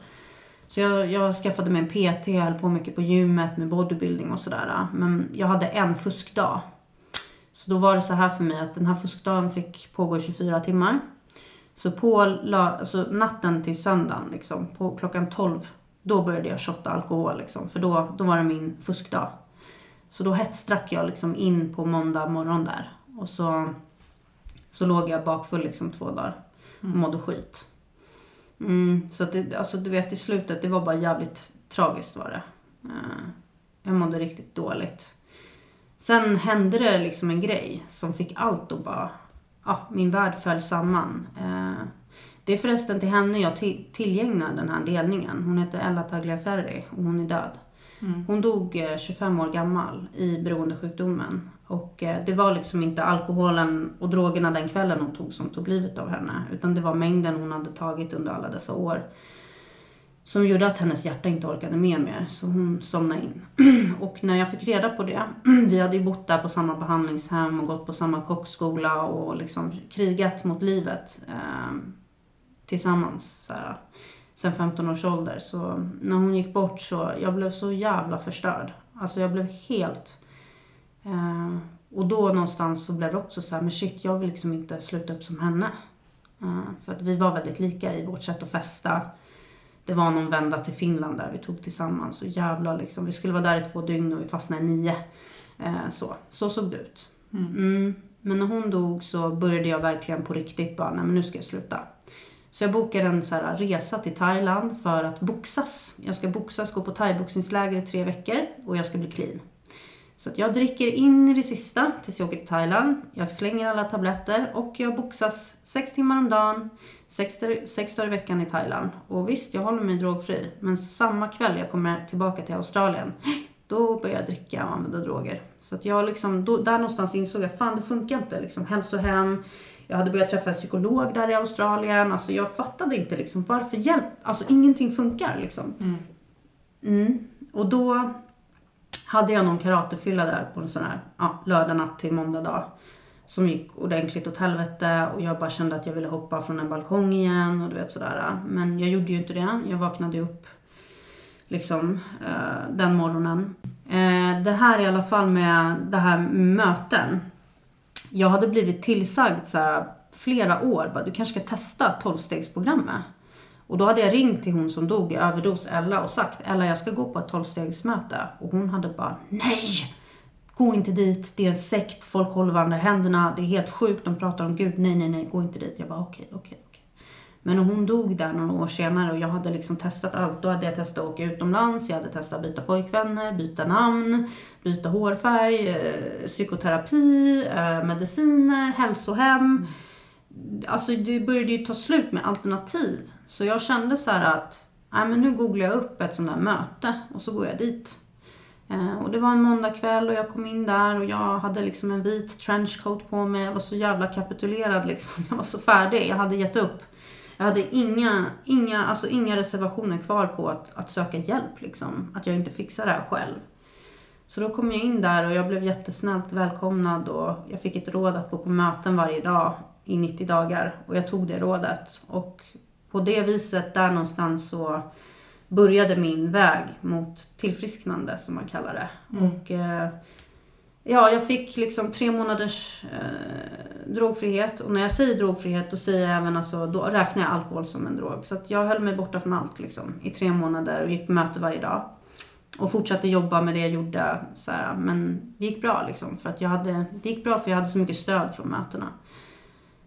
[SPEAKER 2] Så jag, jag skaffade mig en PT, jag höll på mycket på gymmet med bodybuilding och sådär. Men jag hade en fuskdag. Så då var det så här för mig att den här fuskdagen fick pågå i 24 timmar. Så på alltså natten till söndagen, liksom, på klockan 12, då började jag shotta alkohol. Liksom, för då, då var det min fuskdag. Så då hetsdrack jag liksom in på måndag morgon där. Och så, så låg jag bakfull liksom två dagar och mådde skit. Mm, så att det, alltså du vet i slutet, det var bara jävligt tragiskt var det. Eh, jag mådde riktigt dåligt. Sen hände det liksom en grej som fick allt att bara, ja, min värld föll samman. Eh, det är förresten till henne jag till, tillgängnar den här delningen. Hon heter Ella Tagliaferri och hon är död.
[SPEAKER 1] Mm.
[SPEAKER 2] Hon dog eh, 25 år gammal i beroendesjukdomen. Och eh, det var liksom inte alkoholen och drogerna den kvällen hon tog som tog livet av henne. Utan det var mängden hon hade tagit under alla dessa år. Som gjorde att hennes hjärta inte orkade med mer. Så hon somnade in. och när jag fick reda på det. Vi hade ju bott där på samma behandlingshem och gått på samma kockskola och liksom krigat mot livet. Tillsammans. Så här, sen 15 års ålder. Så när hon gick bort så jag blev så jävla förstörd. Alltså jag blev helt... Eh, och då någonstans så blev det också så här, men shit, jag vill liksom inte sluta upp som henne. Eh, för att vi var väldigt lika i vårt sätt att festa. Det var någon vända till Finland där vi tog tillsammans. Och jävlar liksom, vi skulle vara där i två dygn och vi fastnade i nio. Eh, så. så såg det ut.
[SPEAKER 1] Mm.
[SPEAKER 2] Mm. Men när hon dog så började jag verkligen på riktigt bara, nej men nu ska jag sluta. Så jag bokade en så här resa till Thailand för att boxas. Jag ska boxas, gå på thaiboxningsläger i tre veckor och jag ska bli clean. Så att jag dricker in i det sista tills jag åker till Thailand. Jag slänger alla tabletter och jag boxas sex timmar om dagen, sex, sex dagar i veckan i Thailand. Och visst, jag håller mig drogfri. Men samma kväll jag kommer tillbaka till Australien, då börjar jag dricka och använda droger. Så att jag liksom, då, där någonstans insåg jag, fan det funkar inte. Liksom, hälsohem, jag hade börjat träffa en psykolog där i Australien. Alltså jag fattade inte liksom varför hjälp, alltså ingenting funkar liksom.
[SPEAKER 1] Mm.
[SPEAKER 2] Mm. Och då hade jag någon karatefylla där på en sån här ja, lördag natt till måndag dag. Som gick ordentligt åt helvete och jag bara kände att jag ville hoppa från en balkong igen och du vet sådär. Men jag gjorde ju inte det. Jag vaknade upp liksom eh, den morgonen. Eh, det här i alla fall med det här möten. Jag hade blivit tillsagd så här, flera år, bara, du kanske ska testa 12-stegsprogrammet. Och då hade jag ringt till hon som dog i överdos, Ella, och sagt Ella jag ska gå på ett 12-stegsmöte. Och hon hade bara nej! Gå inte dit, det är en sekt, folk håller varandra i händerna, det är helt sjukt, de pratar om Gud, nej nej nej, gå inte dit. Jag bara okej, okay, okej, okay. Men när hon dog där några år senare och jag hade liksom testat allt. Då hade jag testat att åka utomlands, jag hade testat att byta pojkvänner, byta namn, byta hårfärg, eh, psykoterapi, eh, mediciner, hälsohem. Alltså det började ju ta slut med alternativ. Så jag kände så att, nej men nu googlar jag upp ett sånt där möte och så går jag dit. Eh, och det var en måndagkväll och jag kom in där och jag hade liksom en vit trenchcoat på mig. Jag var så jävla kapitulerad liksom. Jag var så färdig. Jag hade gett upp. Jag hade inga, inga, alltså inga reservationer kvar på att, att söka hjälp. Liksom. Att jag inte fixar det här själv. Så då kom jag in där och jag blev jättesnällt välkomnad och jag fick ett råd att gå på möten varje dag i 90 dagar. Och jag tog det rådet. Och på det viset, där någonstans så började min väg mot tillfrisknande som man kallar det.
[SPEAKER 1] Mm.
[SPEAKER 2] Och eh, ja, jag fick liksom tre månaders eh, drogfrihet. Och när jag säger drogfrihet då säger jag även alltså, då räknar jag alkohol som en drog. Så att jag höll mig borta från allt liksom i tre månader och gick på möte varje dag. Och fortsatte jobba med det jag gjorde. Så här, men det gick bra liksom. För att jag hade, det gick bra för jag hade så mycket stöd från mötena.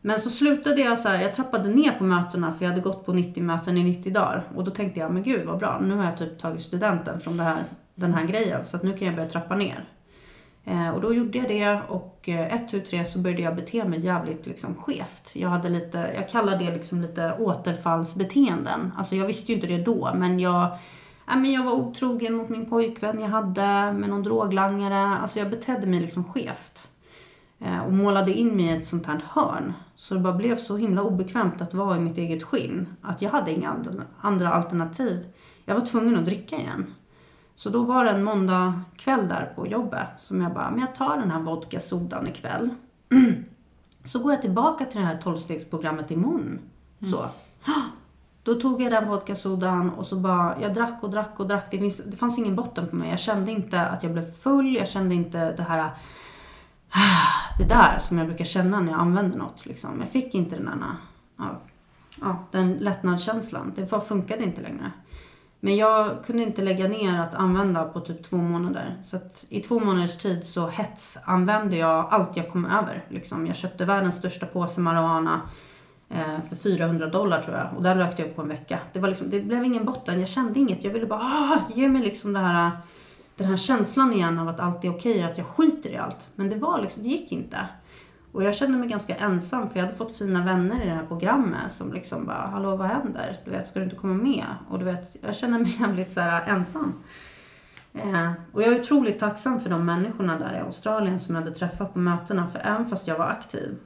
[SPEAKER 2] Men så slutade jag så här, jag trappade ner på mötena för jag hade gått på 90 möten i 90 dagar. Och då tänkte jag, men gud vad bra, nu har jag typ tagit studenten från det här, den här grejen. Så att nu kan jag börja trappa ner. Eh, och då gjorde jag det och eh, ett, tu, tre så började jag bete mig jävligt liksom skevt. Jag hade lite, jag kallar det liksom lite återfallsbeteenden. Alltså jag visste ju inte det då men jag, ja, men jag var otrogen mot min pojkvän jag hade med någon droglangare. Alltså jag betedde mig liksom skevt. Eh, och målade in mig i ett sånt här hörn. Så det bara blev så himla obekvämt att vara i mitt eget skinn. Att jag hade inga andra alternativ. Jag var tvungen att dricka igen. Så då var det en måndag kväll där på jobbet som jag bara, men jag tar den här vodka sodan ikväll. Så går jag tillbaka till det här tolvstegsprogrammet imorgon. Så. Då tog jag den vodka sodan och så bara, jag drack och drack och drack. Det, finns, det fanns ingen botten på mig. Jag kände inte att jag blev full. Jag kände inte det här det där som jag brukar känna när jag använder något. Liksom. Jag fick inte den där, ja, ja, den lättnadskänslan. Det funkade inte längre. Men jag kunde inte lägga ner att använda på typ två månader. Så att i två månaders tid så hetsanvände jag allt jag kom över. Liksom. Jag köpte världens största påse marijuana eh, för 400 dollar tror jag. Och den rökte jag upp på en vecka. Det, var liksom, det blev ingen botten. Jag kände inget. Jag ville bara ah, ge mig liksom det här, den här känslan igen av att allt är okej och att jag skiter i allt. Men det, var liksom, det gick inte. Och jag kände mig ganska ensam för jag hade fått fina vänner i det här programmet som liksom bara, hallå vad händer? Du vet, ska du inte komma med? Och du vet, jag känner mig jävligt så här ensam. Eh, och jag är otroligt tacksam för de människorna där i Australien som jag hade träffat på mötena. För även fast jag var aktiv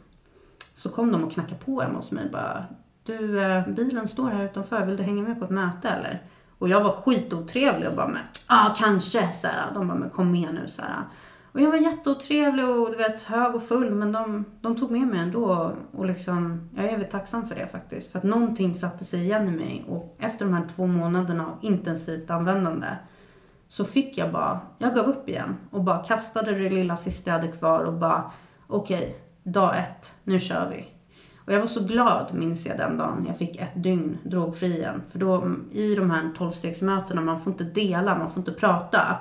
[SPEAKER 2] så kom de och knackade på hemma hos mig bara, du eh, bilen står här utanför, vill du hänga med på ett möte eller? Och jag var skitotrevlig och bara, ja ah, kanske, så här. De bara, men kom med nu så här. Och jag var jätteotrevlig och du vet, hög och full men de, de tog med mig ändå. Och liksom, jag är väldigt tacksam för det faktiskt. För att någonting satte sig igen i mig. Och efter de här två månaderna av intensivt användande så fick jag bara, jag gav upp igen. Och bara kastade det lilla sista jag hade kvar och bara, okej, okay, dag ett, nu kör vi. Och jag var så glad, minns jag den dagen, jag fick ett dygn drogfri igen. För då i de här tolvstegsmötena, man får inte dela, man får inte prata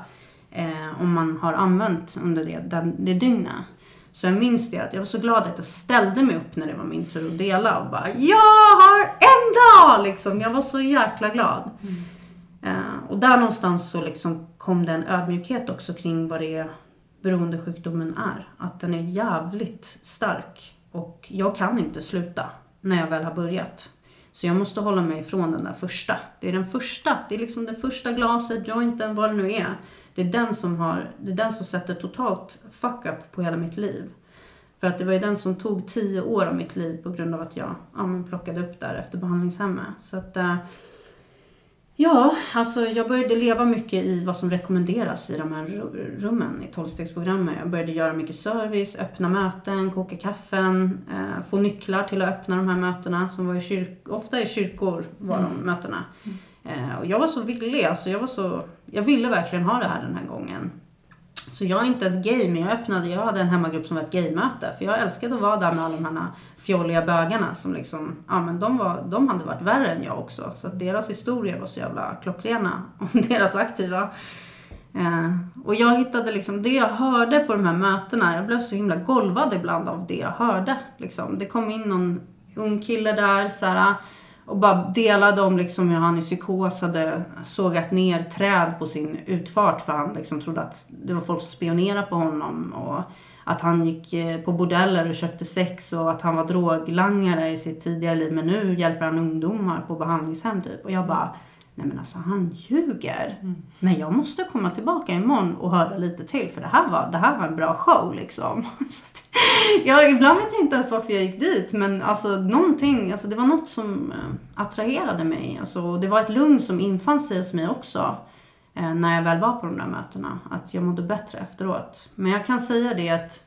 [SPEAKER 2] eh, om man har använt under det, den, det dygnet. Så jag minns det att jag var så glad att jag ställde mig upp när det var min tur att dela och bara Jag har en dag! Liksom. Jag var så jäkla glad. Mm. Eh, och där någonstans så liksom kom det en ödmjukhet också kring vad det är beroendesjukdomen är. Att den är jävligt stark. Och jag kan inte sluta när jag väl har börjat. Så jag måste hålla mig ifrån den där första. Det är den första. Det är liksom det första glaset, jointen, vad det nu är. Det är den som, har, det är den som sätter totalt fuck up på hela mitt liv. För att det var ju den som tog tio år av mitt liv på grund av att jag ja, men plockade upp där efter behandlingshemmet. Så att, eh, ja, alltså jag började leva mycket i vad som rekommenderas i de här ru- rummen i tolvstegsprogrammet. Jag började göra mycket service, öppna möten, koka kaffen, eh, få nycklar till att öppna de här mötena som var i kyrk- ofta i kyrkor var de mötena. Eh, och jag var så villig, alltså jag var så, jag ville verkligen ha det här den här gången. Så jag är inte ens gay, men jag öppnade, jag hade en hemmagrupp som var ett gaymöte. För jag älskade att vara där med alla de här fjolliga bögarna som liksom, ja men de, var, de hade varit värre än jag också. Så att deras historier var så jävla klockrena. Om deras aktiva. Eh, och jag hittade liksom det jag hörde på de här mötena. Jag blev så himla golvad ibland av det jag hörde. Liksom. Det kom in någon ung kille där så här, och bara delade om liksom hur han i psykos hade sågat ner träd på sin utfart för han liksom trodde att det var folk som spionerade på honom. Och att han gick eh, på bordeller och köpte sex och att han var droglangare i sitt tidigare liv. Men nu hjälper han ungdomar på behandlingshem typ. Och jag bara, nej men alltså han ljuger. Men jag måste komma tillbaka imorgon och höra lite till för det här var, det här var en bra show liksom. jag, ibland vet jag inte ens varför jag gick dit. Men alltså någonting, alltså det var något som eh, attraherade mig. Alltså, och det var ett lugn som infann sig hos mig också. Eh, när jag väl var på de där mötena. Att jag mådde bättre efteråt. Men jag kan säga det att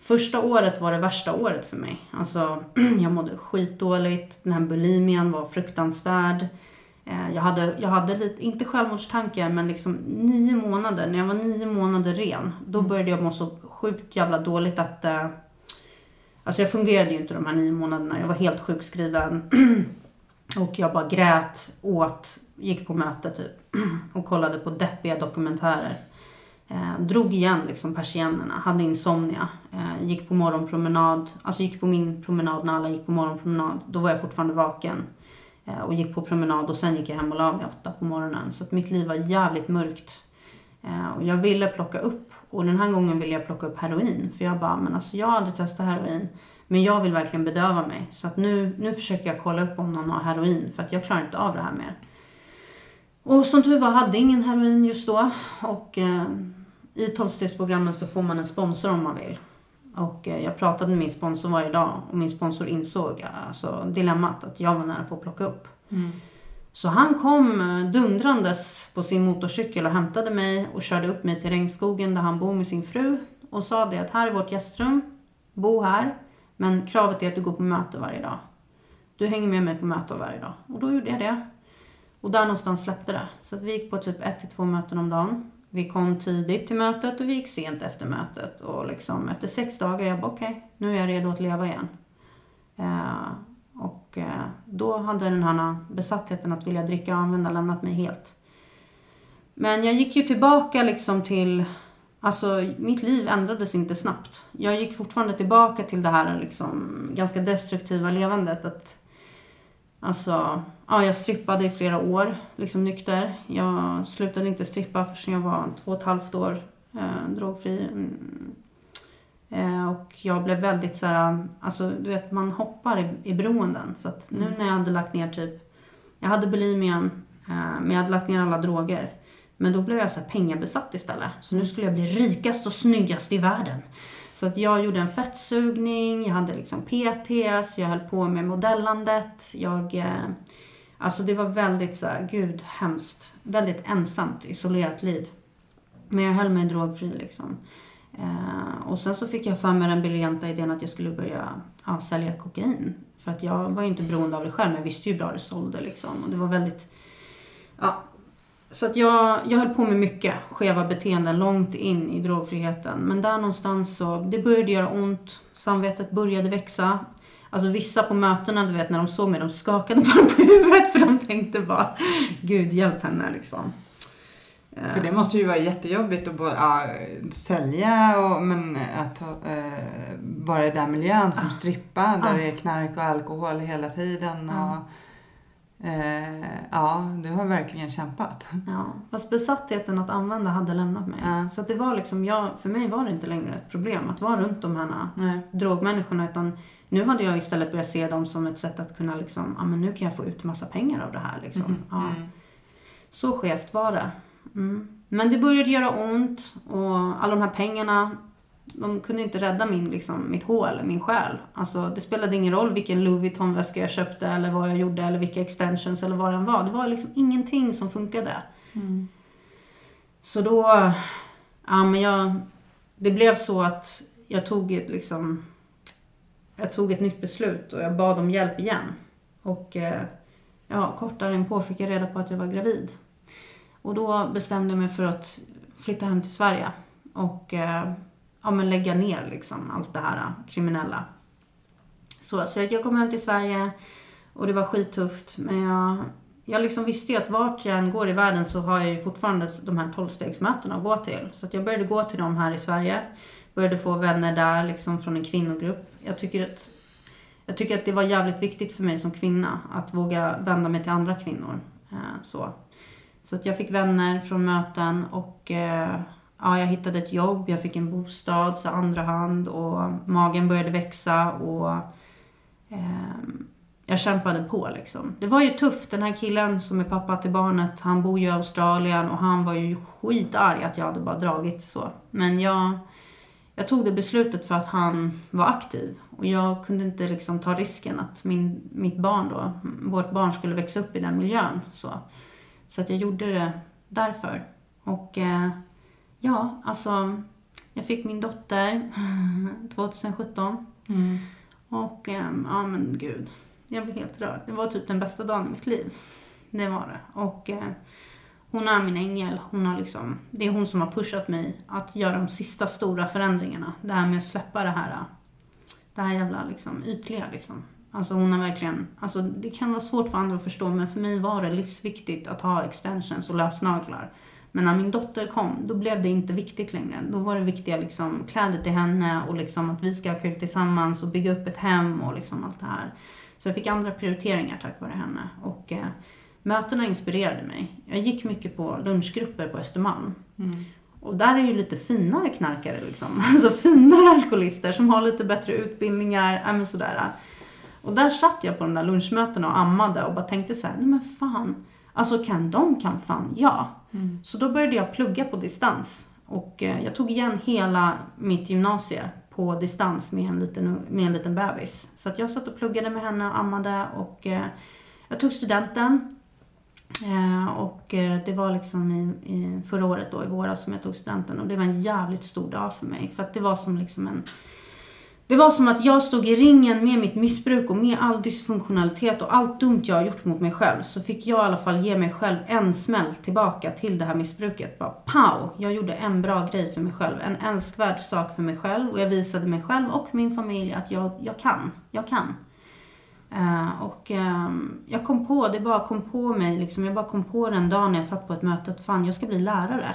[SPEAKER 2] första året var det värsta året för mig. Alltså jag mådde skitdåligt. Den här bulimian var fruktansvärd. Eh, Jag hade, jag hade lite, inte självmordstankar, men liksom nio månader. När jag var nio månader ren, då började jag må så sjukt jävla dåligt att... Eh, alltså jag fungerade ju inte de här nio månaderna. Jag var helt sjukskriven. och jag bara grät, åt, gick på möte typ. och kollade på deppiga dokumentärer. Eh, drog igen liksom persiennerna, hade insomnia. Eh, gick på morgonpromenad, alltså gick på min promenad när alla gick på morgonpromenad. Då var jag fortfarande vaken. Eh, och gick på promenad och sen gick jag hem och la mig åtta på morgonen. Så att mitt liv var jävligt mörkt. Eh, och jag ville plocka upp, och den här gången ville jag plocka upp heroin. För jag bara, men alltså jag har aldrig testat heroin. Men jag vill verkligen bedöva mig. Så att nu, nu försöker jag kolla upp om någon har heroin. För att jag klarar inte av det här mer. Och som tur var hade ingen heroin just då. Och eh, i tolvstegsprogrammet så får man en sponsor om man vill. Och eh, jag pratade med min sponsor varje dag och min sponsor insåg alltså, dilemmat att jag var nära på att plocka upp. Så han kom eh, dundrandes på sin motorcykel och hämtade mig och körde upp mig till regnskogen där han bor med sin fru och sa det att här är vårt gästrum, bo här, men kravet är att du går på möte varje dag. Du hänger med mig på möte varje dag. Och då gjorde jag det. Och där någonstans släppte det. Så att vi gick på typ ett till två möten om dagen. Vi kom tidigt till mötet och vi gick sent efter mötet. Och liksom efter sex dagar, jag bara okej, nu är jag redo att leva igen. Eh, och eh, då hade den här besattheten att vilja dricka och använda lämnat mig helt. Men jag gick ju tillbaka liksom till... Alltså mitt liv ändrades inte snabbt. Jag gick fortfarande tillbaka till det här liksom ganska destruktiva levandet. Att, alltså, ja, jag strippade i flera år, liksom nykter. Jag slutade inte strippa förrän jag var två och ett halvt år eh, drogfri. Mm. Eh, och jag blev väldigt så här, alltså du vet man hoppar i, i beroenden. Så att nu när jag hade lagt ner typ, jag hade bulimian, eh, men jag hade lagt ner alla droger. Men då blev jag så pengabesatt istället. Så nu skulle jag bli rikast och snyggast i världen. Så att jag gjorde en fettsugning, jag hade liksom PTS, jag höll på med modellandet. Jag, eh, alltså det var väldigt så här, gud hemskt. Väldigt ensamt, isolerat liv. Men jag höll mig drogfri liksom. Eh, och sen så fick jag för mig den briljanta idén att jag skulle börja ja, sälja kokain. För att jag var ju inte beroende av det själv, men jag visste ju hur bra det sålde liksom. Och det var väldigt... Ja. Så att jag, jag höll på med mycket skeva beteenden långt in i drogfriheten. Men där någonstans så, det började göra ont. Samvetet började växa. Alltså vissa på mötena, du vet när de såg mig, de skakade bara på huvudet för de tänkte bara Gud hjälp henne liksom.
[SPEAKER 1] För det måste ju vara jättejobbigt att både, ja, sälja och men att eh, vara i den miljön som strippa där
[SPEAKER 2] Ah.
[SPEAKER 1] det är knark och alkohol hela tiden. Och,
[SPEAKER 2] Ah.
[SPEAKER 1] Eh, ja, du har verkligen kämpat.
[SPEAKER 2] Ja, fast besattheten att använda hade lämnat mig.
[SPEAKER 1] Ja.
[SPEAKER 2] Så att det var liksom, jag, för mig var det inte längre ett problem att vara runt de här
[SPEAKER 1] Nej.
[SPEAKER 2] drogmänniskorna. Utan nu hade jag istället börjat se dem som ett sätt att kunna liksom, ja men nu kan jag få ut massa pengar av det här liksom. Ja.
[SPEAKER 1] Mm.
[SPEAKER 2] Så skevt var det. Mm. Men det började göra ont och alla de här pengarna, de kunde inte rädda min, liksom, mitt hål, min själ. Alltså, det spelade ingen roll vilken Louis Vuitton-väska jag köpte eller vad jag gjorde eller vilka extensions eller vad den var. Det var liksom ingenting som funkade.
[SPEAKER 1] Mm.
[SPEAKER 2] Så då, ja men jag, det blev så att jag tog ett liksom, jag tog ett nytt beslut och jag bad om hjälp igen. Och eh, ja, kort därpå fick jag reda på att jag var gravid. Och då bestämde jag mig för att flytta hem till Sverige och eh, ja, men lägga ner liksom allt det här äh, kriminella. Så, så jag kom hem till Sverige och det var skittufft. Men jag, jag liksom visste ju att vart jag än går i världen så har jag ju fortfarande de här tolvstegsmötena att gå till. Så att jag började gå till dem här i Sverige. Började få vänner där liksom från en kvinnogrupp. Jag tycker att, jag tycker att det var jävligt viktigt för mig som kvinna att våga vända mig till andra kvinnor. Äh, så. så att jag fick vänner från möten och äh, ja, jag hittade ett jobb, jag fick en bostad, så andra hand och magen började växa och eh, jag kämpade på liksom. Det var ju tufft. Den här killen som är pappa till barnet, han bor ju i Australien och han var ju skitarg att jag hade bara dragit så. Men jag, jag tog det beslutet för att han var aktiv. Och jag kunde inte liksom ta risken att min, mitt barn då, vårt barn skulle växa upp i den miljön. Så, så att jag gjorde det därför. Och eh, ja, alltså jag fick min dotter 2017.
[SPEAKER 1] Mm.
[SPEAKER 2] Och ehm, ja men gud, jag blev helt rörd. Det var typ den bästa dagen i mitt liv. Det var det. Och eh, hon är min ängel. Hon har liksom, det är hon som har pushat mig att göra de sista stora förändringarna. Det här med att släppa det här, det här jävla liksom, ytliga liksom. Alltså hon har verkligen, alltså det kan vara svårt för andra att förstå men för mig var det livsviktigt att ha extensions och lösnaglar. Men när min dotter kom, då blev det inte viktigt längre. Då var det viktiga liksom kläder till henne och liksom att vi ska ha kul tillsammans och bygga upp ett hem och liksom allt det här. Så jag fick andra prioriteringar tack vare henne. Och eh, mötena inspirerade mig. Jag gick mycket på lunchgrupper på Östermalm.
[SPEAKER 1] Mm.
[SPEAKER 2] Och där är ju lite finare knarkare liksom. Alltså finare alkoholister som har lite bättre utbildningar, ja men sådär. Och där satt jag på de där lunchmötena och ammade och bara tänkte så här, nej men fan. Alltså kan de kan fan jag.
[SPEAKER 1] Mm.
[SPEAKER 2] Så då började jag plugga på distans. Och eh, jag tog igen hela mitt gymnasie på distans med en liten, med en liten bebis. Så att jag satt och pluggade med henne och ammade och eh, jag tog studenten. Eh, och det var liksom i, i förra året då, i våras, som jag tog studenten. Och det var en jävligt stor dag för mig. För att det var som liksom en... Det var som att jag stod i ringen med mitt missbruk och med all dysfunktionalitet och allt dumt jag har gjort mot mig själv. Så fick jag i alla fall ge mig själv en smäll tillbaka till det här missbruket. Bara pow! Jag gjorde en bra grej för mig själv. En älskvärd sak för mig själv. Och jag visade mig själv och min familj att jag, jag kan. Jag kan. Uh, och um, jag kom på, det bara kom på mig liksom. Jag bara kom på den dagen när jag satt på ett möte att fan, jag ska bli lärare.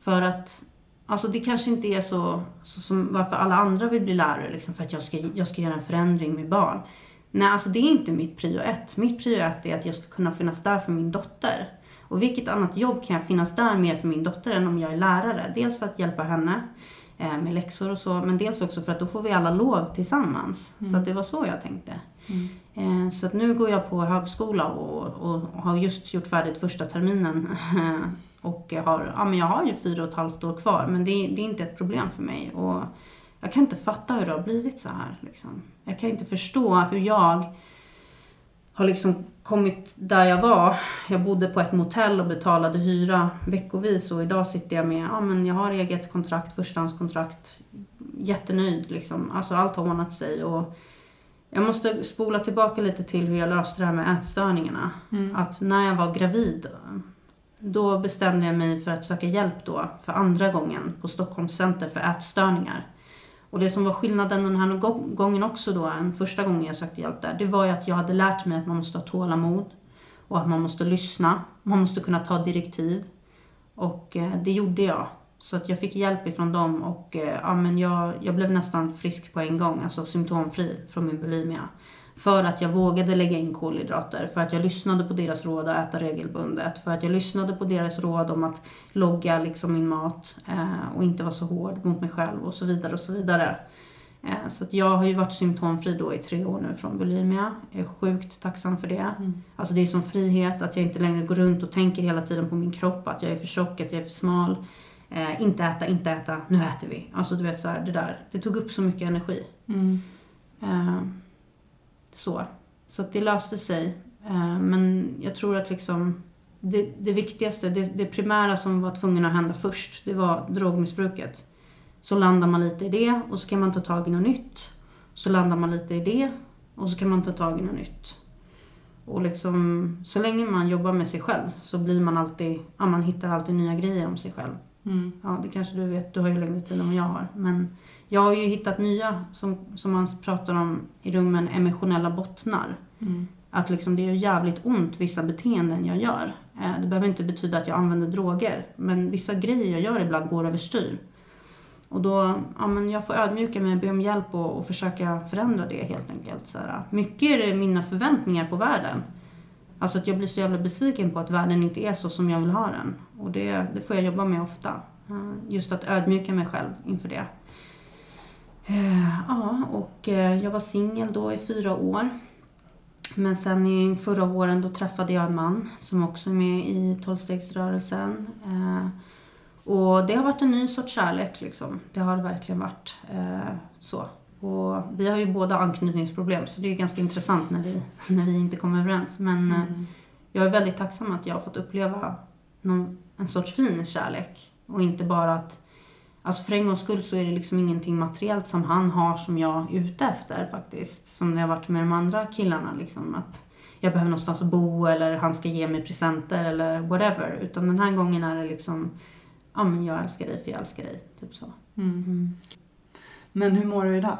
[SPEAKER 2] För att Alltså det kanske inte är så, så som varför alla andra vill bli lärare, liksom för att jag ska, jag ska göra en förändring med barn. Nej, alltså det är inte mitt prio ett. Mitt prio ett är att jag ska kunna finnas där för min dotter. Och vilket annat jobb kan jag finnas där mer för min dotter än om jag är lärare? Dels för att hjälpa henne eh, med läxor och så, men dels också för att då får vi alla lov tillsammans. Så att det var så jag tänkte. Eh, så att nu går jag på högskola och, och har just gjort färdigt första terminen. och jag har, ja, men jag har ju fyra och ett halvt år kvar, men det, det är inte ett problem för mig. Och jag kan inte fatta hur det har blivit så här. Liksom. Jag kan inte förstå hur jag har liksom kommit där jag var. Jag bodde på ett motell och betalade hyra veckovis och idag sitter jag med, ja men jag har eget kontrakt, förstahandskontrakt. Jättenöjd liksom. Alltså allt har ordnat sig och jag måste spola tillbaka lite till hur jag löste det här med ätstörningarna.
[SPEAKER 1] Mm.
[SPEAKER 2] Att när jag var gravid, då bestämde jag mig för att söka hjälp då för andra gången på Stockholms center för ätstörningar. Och det som var skillnaden den här gången också då, än första gången jag sökte hjälp där, det var ju att jag hade lärt mig att man måste ha tålamod och att man måste lyssna. Man måste kunna ta direktiv. Och eh, det gjorde jag. Så att jag fick hjälp ifrån dem och eh, ja, men jag, jag blev nästan frisk på en gång, alltså symptomfri från min bulimia. För att jag vågade lägga in kolhydrater, för att jag lyssnade på deras råd att äta regelbundet, för att jag lyssnade på deras råd om att logga liksom min mat eh, och inte vara så hård mot mig själv och så vidare och så vidare. Eh, så att jag har ju varit symptomfri då i tre år nu från bulimia. Jag är sjukt tacksam för det.
[SPEAKER 1] Mm.
[SPEAKER 2] Alltså det är som frihet att jag inte längre går runt och tänker hela tiden på min kropp, att jag är för tjock, att jag är för smal. Eh, inte äta, inte äta, nu äter vi. Alltså du vet så här, det där. Det tog upp så mycket energi.
[SPEAKER 1] Mm.
[SPEAKER 2] Så. Så det löste sig. Eh, men jag tror att liksom det, det viktigaste, det, det primära som var tvungen att hända först, det var drogmissbruket. Så landar man lite i det och så kan man ta tag i något nytt. Så landar man lite i det och så kan man ta tag i något nytt. Och liksom, så länge man jobbar med sig själv så blir man alltid, ja, man hittar alltid nya grejer om sig själv.
[SPEAKER 1] Mm.
[SPEAKER 2] Ja, det kanske du vet, du har ju längre tid än vad jag har. Men jag har ju hittat nya, som, som man pratar om i rummen, emotionella bottnar.
[SPEAKER 1] Mm.
[SPEAKER 2] Att liksom det gör jävligt ont vissa beteenden jag gör. Eh, Det behöver inte betyda att jag använder droger. Men vissa grejer jag gör ibland går överstyr. Och då, ja men jag får ödmjuka mig, be om hjälp och, och försöka förändra det helt enkelt. Så här. Mycket är det mina förväntningar på världen. Alltså att jag blir så jävla besviken på att världen inte är så som jag vill ha den. Och det, det får jag jobba med ofta. Eh, Just att ödmjuka mig själv inför det. Eh, Ja, och eh, jag var singel då i fyra år. Men sen i förra våren då träffade jag en man som också är med i tolvstegsrörelsen. Eh, och det har varit en ny sorts kärlek liksom. Det har det verkligen varit. Så. Och vi har ju båda anknytningsproblem så det är ganska intressant när vi, när vi inte kommer överens. Men
[SPEAKER 1] Mm.
[SPEAKER 2] jag är väldigt tacksam att jag har fått uppleva någon, en sorts fin kärlek. Och inte bara att... Alltså för en gångs skull så är det liksom ingenting materiellt som han har som jag är ute efter faktiskt. Som det har varit med de andra killarna liksom. Att jag behöver någonstans att bo eller han ska ge mig presenter eller whatever. Utan den här gången är det liksom... Ja men jag älskar dig för jag älskar dig. Typ så.
[SPEAKER 1] Mm.
[SPEAKER 2] Mm.
[SPEAKER 1] Men hur mår du idag?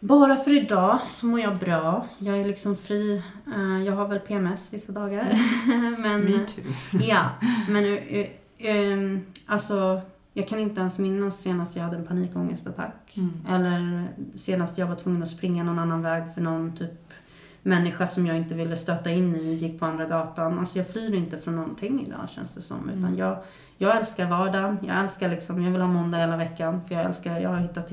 [SPEAKER 2] Bara för idag så mår jag bra. Jag är liksom fri. Eh, Jag har väl PMS vissa dagar. men,
[SPEAKER 1] Me too.
[SPEAKER 2] Ja, men uh, um, alltså jag kan inte ens minnas senast jag hade en panikångestattack.
[SPEAKER 1] Mm.
[SPEAKER 2] Eller senast jag var tvungen att springa någon annan väg för någon typ människa som jag inte ville stöta in i gick på andra gatan. Alltså jag flyr inte från någonting idag känns det som. Utan
[SPEAKER 1] Mm.
[SPEAKER 2] jag, jag älskar vardagen. Jag älskar liksom, jag vill ha måndag hela veckan. För jag älskar, jag har hittat,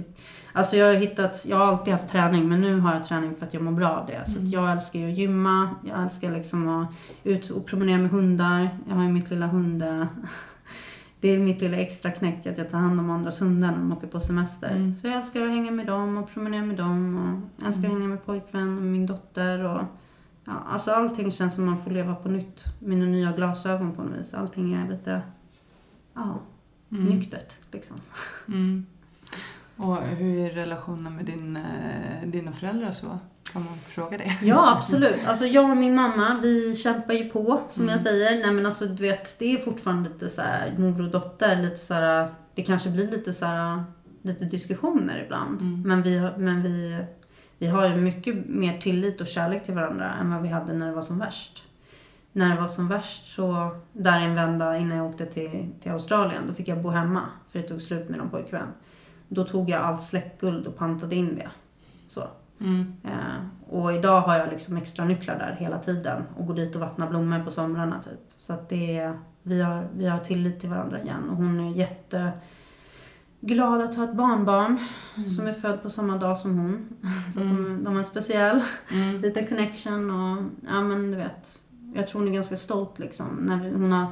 [SPEAKER 2] alltså jag har hittat, jag har alltid haft träning men nu har jag träning för att jag mår bra av det. Så
[SPEAKER 1] Mm.
[SPEAKER 2] jag älskar ju att gymma. Jag älskar liksom att ut och promenera med hundar. Jag har ju mitt lilla hund... Det är mitt lilla extra knäck att jag tar hand om andras hundar när de åker på semester.
[SPEAKER 1] Mm.
[SPEAKER 2] Så jag älskar att hänga med dem och promenera med dem. Och jag älskar att
[SPEAKER 1] Mm.
[SPEAKER 2] hänga med pojkvän och min dotter. Och, ja, alltså allting känns som man får leva på nytt med nya glasögon på något vis. Allting är lite ja,
[SPEAKER 1] Mm.
[SPEAKER 2] nyktert liksom.
[SPEAKER 1] Mm. Och hur är relationen med din, eh, dina föräldrar så? Kan man fråga det?
[SPEAKER 2] Ja, absolut. Alltså jag och min mamma, vi kämpar ju på, som
[SPEAKER 1] Mm.
[SPEAKER 2] jag säger. Nej men alltså du vet, det är fortfarande lite så här mor och dotter, lite så här, det kanske blir lite så här, lite diskussioner ibland.
[SPEAKER 1] Mm.
[SPEAKER 2] Men, vi, men vi, vi har ju mycket mer tillit och kärlek till varandra än vad vi hade när det var som värst. När det var som värst så, där en vända innan jag åkte till, till Australien, då fick jag bo hemma för det tog slut med någon pojkvän. Då tog jag allt släckguld och pantade in det. Så.
[SPEAKER 1] Mm.
[SPEAKER 2] Eh, och idag har jag liksom extra nycklar där hela tiden och går dit och vattnar blommor på somrarna typ. Så att det är, vi har, vi har tillit till varandra igen och hon är jätte glad att ha ett barnbarn som är född på samma dag som hon. Så att de, de är speciell.
[SPEAKER 1] Mm.
[SPEAKER 2] Lite connection och ja men du vet. Jag tror hon är ganska stolt liksom. När vi, hon har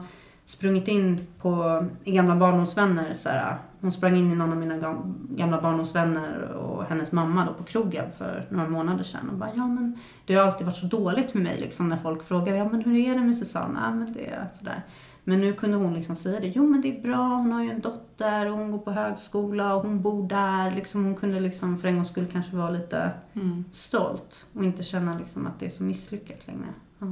[SPEAKER 2] sprungit in på, i gamla barndomsvänner. Så här, hon sprang in i någon av mina gam, gamla barndomsvänner och hennes mamma då på krogen för några månader sedan. Och bara, ja men det har alltid varit så dåligt med mig liksom när folk frågar, ja men hur är det med Susanne? Ja men det är sådär. Men nu kunde hon liksom säga det, jo men det är bra, hon har ju en dotter och hon går på högskola och hon bor där. Liksom, hon kunde liksom för en gångs skull kanske vara lite
[SPEAKER 1] Mm.
[SPEAKER 2] stolt och inte känna liksom att det är så misslyckat längre. Ja.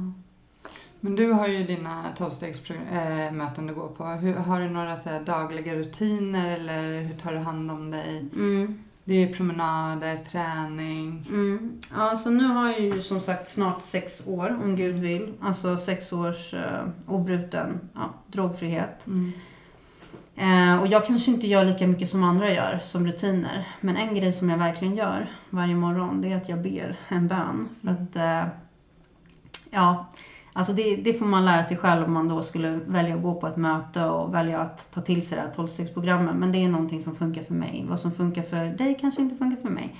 [SPEAKER 1] Men du har ju dina tolvstegsmöten du går på. Hur, har du några så dagliga rutiner eller hur tar du hand om dig?
[SPEAKER 2] Mm.
[SPEAKER 1] Det är promenader, träning.
[SPEAKER 2] Mm. Ja, så nu har jag ju som sagt snart sex år, om Gud vill. Alltså sex års eh, obruten ja, drogfrihet.
[SPEAKER 1] Mm.
[SPEAKER 2] Eh, och jag kanske inte gör lika mycket som andra gör, som rutiner. Men en grej som jag verkligen gör varje morgon, det är att jag ber en bön. För att, eh, ja, alltså det, det får man lära sig själv om man då skulle välja att gå på ett möte och välja att ta till sig det här tolvstegsprogrammet. Men det är någonting som funkar för mig. Vad som funkar för dig kanske inte funkar för mig.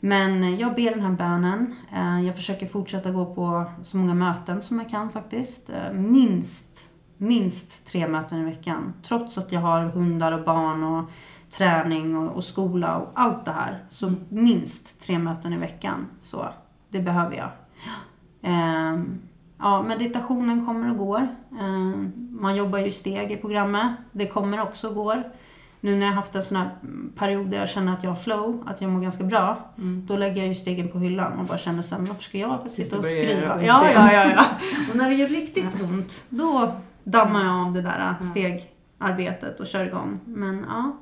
[SPEAKER 2] Men jag ber den här bönen. Eh, jag försöker fortsätta gå på så många möten som jag kan faktiskt. Eh, minst minst tre möten i veckan. Trots att jag har hundar och barn och träning och, och skola och allt det här. Så minst tre möten i veckan. Så det behöver jag. Ehm, ja, meditationen kommer och går. Ehm, man jobbar ju steg i programmet. Det kommer också och går. Nu när jag haft en sån här period där jag känner att jag har flow, att jag mår ganska bra. Då lägger jag ju stegen på hyllan och bara känner såhär, varför ska jag sitta och skriva? Ja, ja, ja, ja. Och när det gör riktigt ont, då dammar jag av det där stegarbetet och kör igång. Men ja.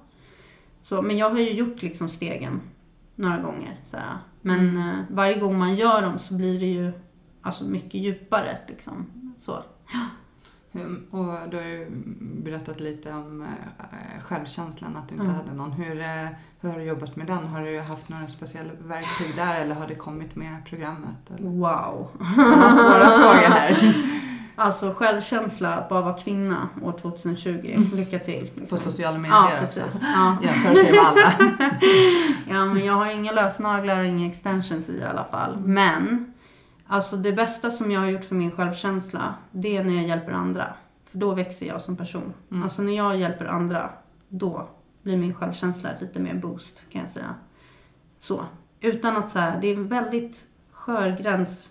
[SPEAKER 2] Så, men jag har ju gjort liksom stegen några gånger. Så. Men eh, varje gång man gör dem så blir det ju alltså, mycket djupare. Liksom. Så.
[SPEAKER 1] Mm, Och du har ju berättat lite om eh, självkänslan, att du inte
[SPEAKER 2] Mm.
[SPEAKER 1] hade någon. Hur, eh, hur har du jobbat med den? Har du haft några speciella verktyg där eller har det kommit med programmet? Eller?
[SPEAKER 2] Wow.
[SPEAKER 1] Svåra frågor här.
[SPEAKER 2] Alltså självkänsla att bara vara kvinna år 2020. Lycka till. Liksom.
[SPEAKER 1] På sociala
[SPEAKER 2] Ja,
[SPEAKER 1] medier
[SPEAKER 2] precis.
[SPEAKER 1] också.
[SPEAKER 2] Ja.
[SPEAKER 1] Jämför sig med alla.
[SPEAKER 2] Ja, men jag har inga lösnaglar och inga extensions i alla fall. Men, alltså det bästa som jag har gjort för min självkänsla, det är när jag hjälper andra. För då växer jag som person.
[SPEAKER 1] Mm.
[SPEAKER 2] Alltså när jag hjälper andra, då blir min självkänsla lite mer boost, kan jag säga. Så. Utan att så här, det är en väldigt skör gräns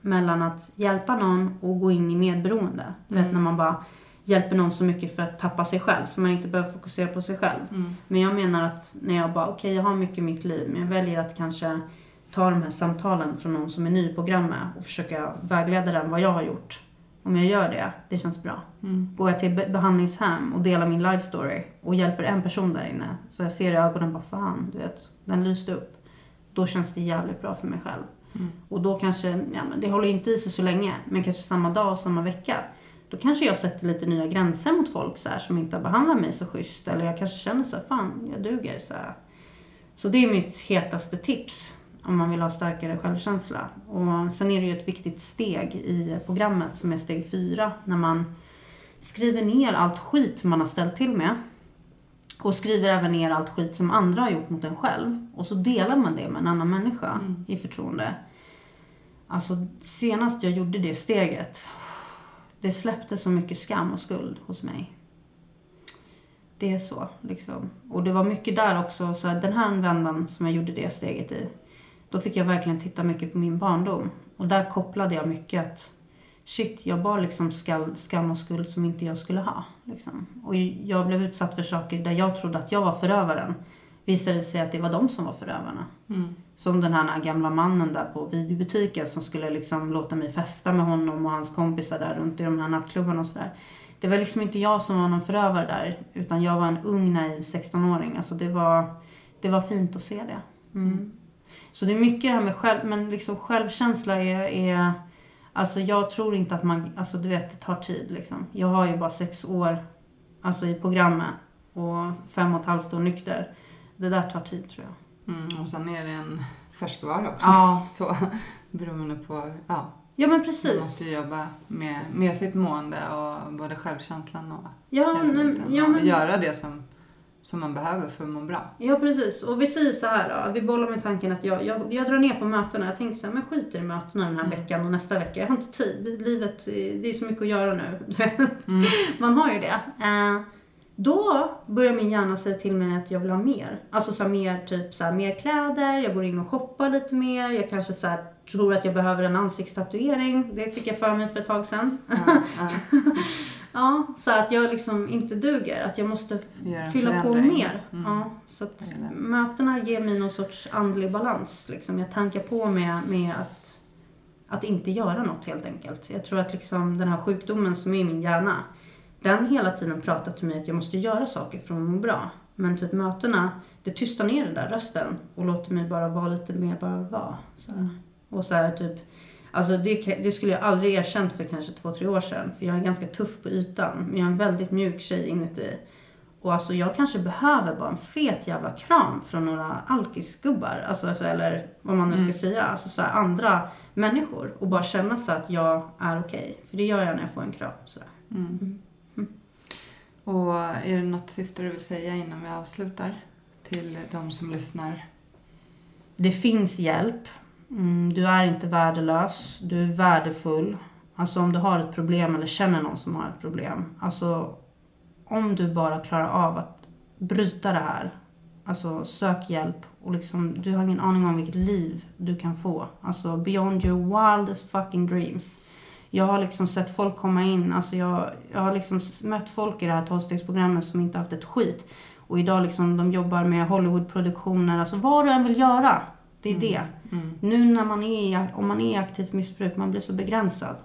[SPEAKER 2] mellan att hjälpa någon och gå in i medberoende. Du vet
[SPEAKER 1] Mm.
[SPEAKER 2] när man bara hjälper någon så mycket för att tappa sig själv, så man inte behöver fokusera på sig själv.
[SPEAKER 1] Mm.
[SPEAKER 2] Men jag menar att när jag bara, okej jag har mycket i mitt liv, men jag väljer att kanske ta de här samtalen från någon som är ny i programmet och försöka vägleda den vad jag har gjort. Om jag gör det, det känns bra.
[SPEAKER 1] Mm.
[SPEAKER 2] Går jag till be- behandlingshem och delar min life story och hjälper en person där inne, så jag ser i ögonen bara fan, du vet, den lyste upp. Då känns det jävligt bra för mig själv.
[SPEAKER 1] Mm.
[SPEAKER 2] Och då kanske, ja men det håller inte i sig så länge, men kanske samma dag och samma vecka. Då kanske jag sätter lite nya gränser mot folk så här, som inte har behandlat mig så schysst. Eller jag kanske känner så här, fan jag duger. Så, här. så det är mitt hetaste tips om man vill ha starkare självkänsla. Och sen är det ju ett viktigt steg i programmet som är steg fyra. När man skriver ner allt skit man har ställt till med. Och skriver även ner allt skit som andra har gjort mot en själv. Och så delar man det med en annan människa
[SPEAKER 1] Mm.
[SPEAKER 2] i förtroende. Alltså senast jag gjorde det steget, det släppte så mycket skam och skuld hos mig. Det är så liksom. Och det var mycket där också, så här, den här vändan som jag gjorde det steget i. Då fick jag verkligen titta mycket på min barndom. Och där kopplade jag mycket att shit, jag bar liksom skall, skam och skuld som inte jag skulle ha. Liksom. Och jag blev utsatt för saker där jag trodde att jag var förövaren. Visade det sig att det var de som var förövarna.
[SPEAKER 1] Mm.
[SPEAKER 2] Som den här gamla mannen där på videobutiken som skulle liksom låta mig festa med honom och hans kompisar där runt i de här nattklubbarna och sådär. Det var liksom inte jag som var någon förövare där, utan jag var en ung naiv 16-åring. Alltså det var, det var fint att se det. Mm. Så det är mycket det här med själv, men liksom självkänsla är, är Alltså jag tror inte att man, alltså du vet det tar tid liksom. Jag har ju bara sex år alltså i programmet och fem och ett halvt år nykter. Det där tar tid tror jag.
[SPEAKER 1] Mm. Och sen är det en färskvara också.
[SPEAKER 2] Ja,
[SPEAKER 1] Så beroende på, ja.
[SPEAKER 2] ja men
[SPEAKER 1] Man måste
[SPEAKER 2] precis.
[SPEAKER 1] jobba med, med sitt mående och både självkänslan och
[SPEAKER 2] Ja,
[SPEAKER 1] helheten
[SPEAKER 2] ja,
[SPEAKER 1] och
[SPEAKER 2] men,
[SPEAKER 1] göra det som, som man behöver för att må bra.
[SPEAKER 2] ja precis. Och vi säger så här då. Vi bollar med tanken att jag, jag, jag drar ner på mötena. Jag tänker så här, men skiter i mötena den här
[SPEAKER 1] Mm.
[SPEAKER 2] veckan och nästa vecka. Jag har inte tid. Livet, det är så mycket att göra nu.
[SPEAKER 1] Mm.
[SPEAKER 2] Man har ju det. Eh, då börjar min hjärna säga till mig att jag vill ha mer. Alltså så här, mer typ så här, mer kläder, jag går in och shoppar lite mer. Jag kanske så här, tror att jag behöver en ansiktstatuering. Det fick jag för mig för ett tag sedan.
[SPEAKER 1] Ja, ja.
[SPEAKER 2] Ja, så att jag liksom inte duger. Att jag måste fylla på mer.
[SPEAKER 1] Mm.
[SPEAKER 2] Ja, så att mötena ger mig någon sorts andlig balans. Liksom. Jag tankar på med, med att, att inte göra något helt enkelt. Jag tror att liksom den här sjukdomen som är i min hjärna, den hela tiden pratar till mig att jag måste göra saker för att må bra. Men typ mötena, det tystar ner den där rösten och låter mig bara vara lite mer bara vara. Så här. Och så här typ, alltså det, det skulle jag aldrig erkänt för kanske två, tre år sedan. För jag är ganska tuff på ytan, men jag är en väldigt mjuk tjej inuti. Och alltså jag kanske behöver bara en fet jävla kram från några alkisgubbar. Alltså, alltså, eller vad man nu ska
[SPEAKER 1] Mm.
[SPEAKER 2] säga. Alltså så här, andra människor. Och bara känna så att jag är okej. För det gör jag när jag får en kram. Så här.
[SPEAKER 1] Mm. Och är det något sista du vill säga innan vi avslutar? Till de som lyssnar?
[SPEAKER 2] Det finns hjälp. Mm, du är inte värdelös. Du är värdefull. Alltså om du har ett problem eller känner någon som har ett problem. Alltså om du bara klarar av att bryta det här. Alltså sök hjälp. Och liksom, du har ingen aning om vilket liv du kan få. Alltså beyond your wildest fucking dreams. Jag har liksom sett folk komma in. Alltså jag, jag har liksom mött folk i det här tolvstegsprogrammet som inte haft ett skit. Och idag liksom de jobbar med Hollywoodproduktioner. Alltså vad du än vill göra. Det är det.
[SPEAKER 1] Mm.
[SPEAKER 2] Nu när man är, om man är aktivt missbruk, man blir så begränsad.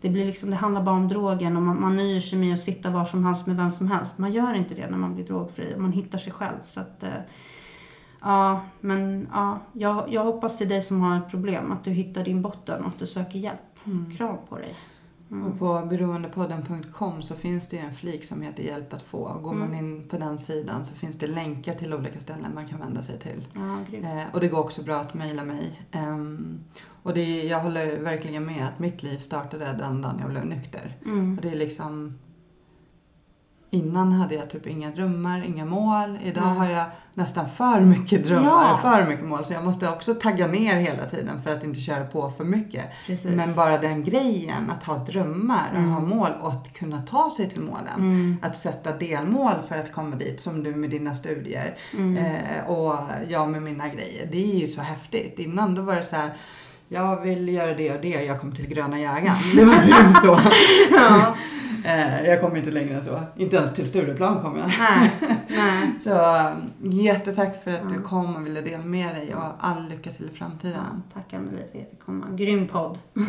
[SPEAKER 2] Det, blir liksom, det handlar bara om drogen och man, man nöjer sig med att sitta var som helst med vem som helst. Man gör inte det när man blir drogfri. Man hittar sig själv. Så att, eh, ja, men ja, jag, jag hoppas till dig som har ett problem att du hittar din botten och att du söker hjälp.
[SPEAKER 1] Mm.
[SPEAKER 2] Kram på dig. Mm.
[SPEAKER 1] Och på beroendepodden.com så finns det en flik som heter Hjälp att få. Går man
[SPEAKER 2] Mm.
[SPEAKER 1] in på den sidan så finns det länkar till olika ställen man kan vända sig till.
[SPEAKER 2] Ja.
[SPEAKER 1] Eh, och det går också bra att mejla mig. Ehm, och det, jag håller verkligen med att mitt liv startade den dagen jag blev nykter.
[SPEAKER 2] Mm.
[SPEAKER 1] Och det är liksom... Innan hade jag typ inga drömmar, inga mål. Idag
[SPEAKER 2] Nej.
[SPEAKER 1] har jag nästan för mycket drömmar
[SPEAKER 2] Ja.
[SPEAKER 1] för mycket mål. Så jag måste också tagga ner hela tiden för att inte köra på för mycket.
[SPEAKER 2] Precis.
[SPEAKER 1] Men bara den grejen, att ha drömmar och
[SPEAKER 2] Mm.
[SPEAKER 1] ha mål och att kunna ta sig till målen.
[SPEAKER 2] Mm.
[SPEAKER 1] Att sätta delmål för att komma dit, som du med dina studier.
[SPEAKER 2] Mm.
[SPEAKER 1] Eh, och jag med mina grejer. Det är ju så häftigt. Innan då var det så här, jag vill göra det och det och jag kommer till gröna jägaren. Det var typ så.
[SPEAKER 2] ja.
[SPEAKER 1] Eh, jag kom inte längre än så. Inte ens till Stureplan kom jag.
[SPEAKER 2] Nej. Nej.
[SPEAKER 1] Så eh, jättetack för att du
[SPEAKER 2] Ja.
[SPEAKER 1] kom och ville dela med dig och all lycka till i framtiden.
[SPEAKER 2] Tack Anneli för att jag fick komma. Grym podd.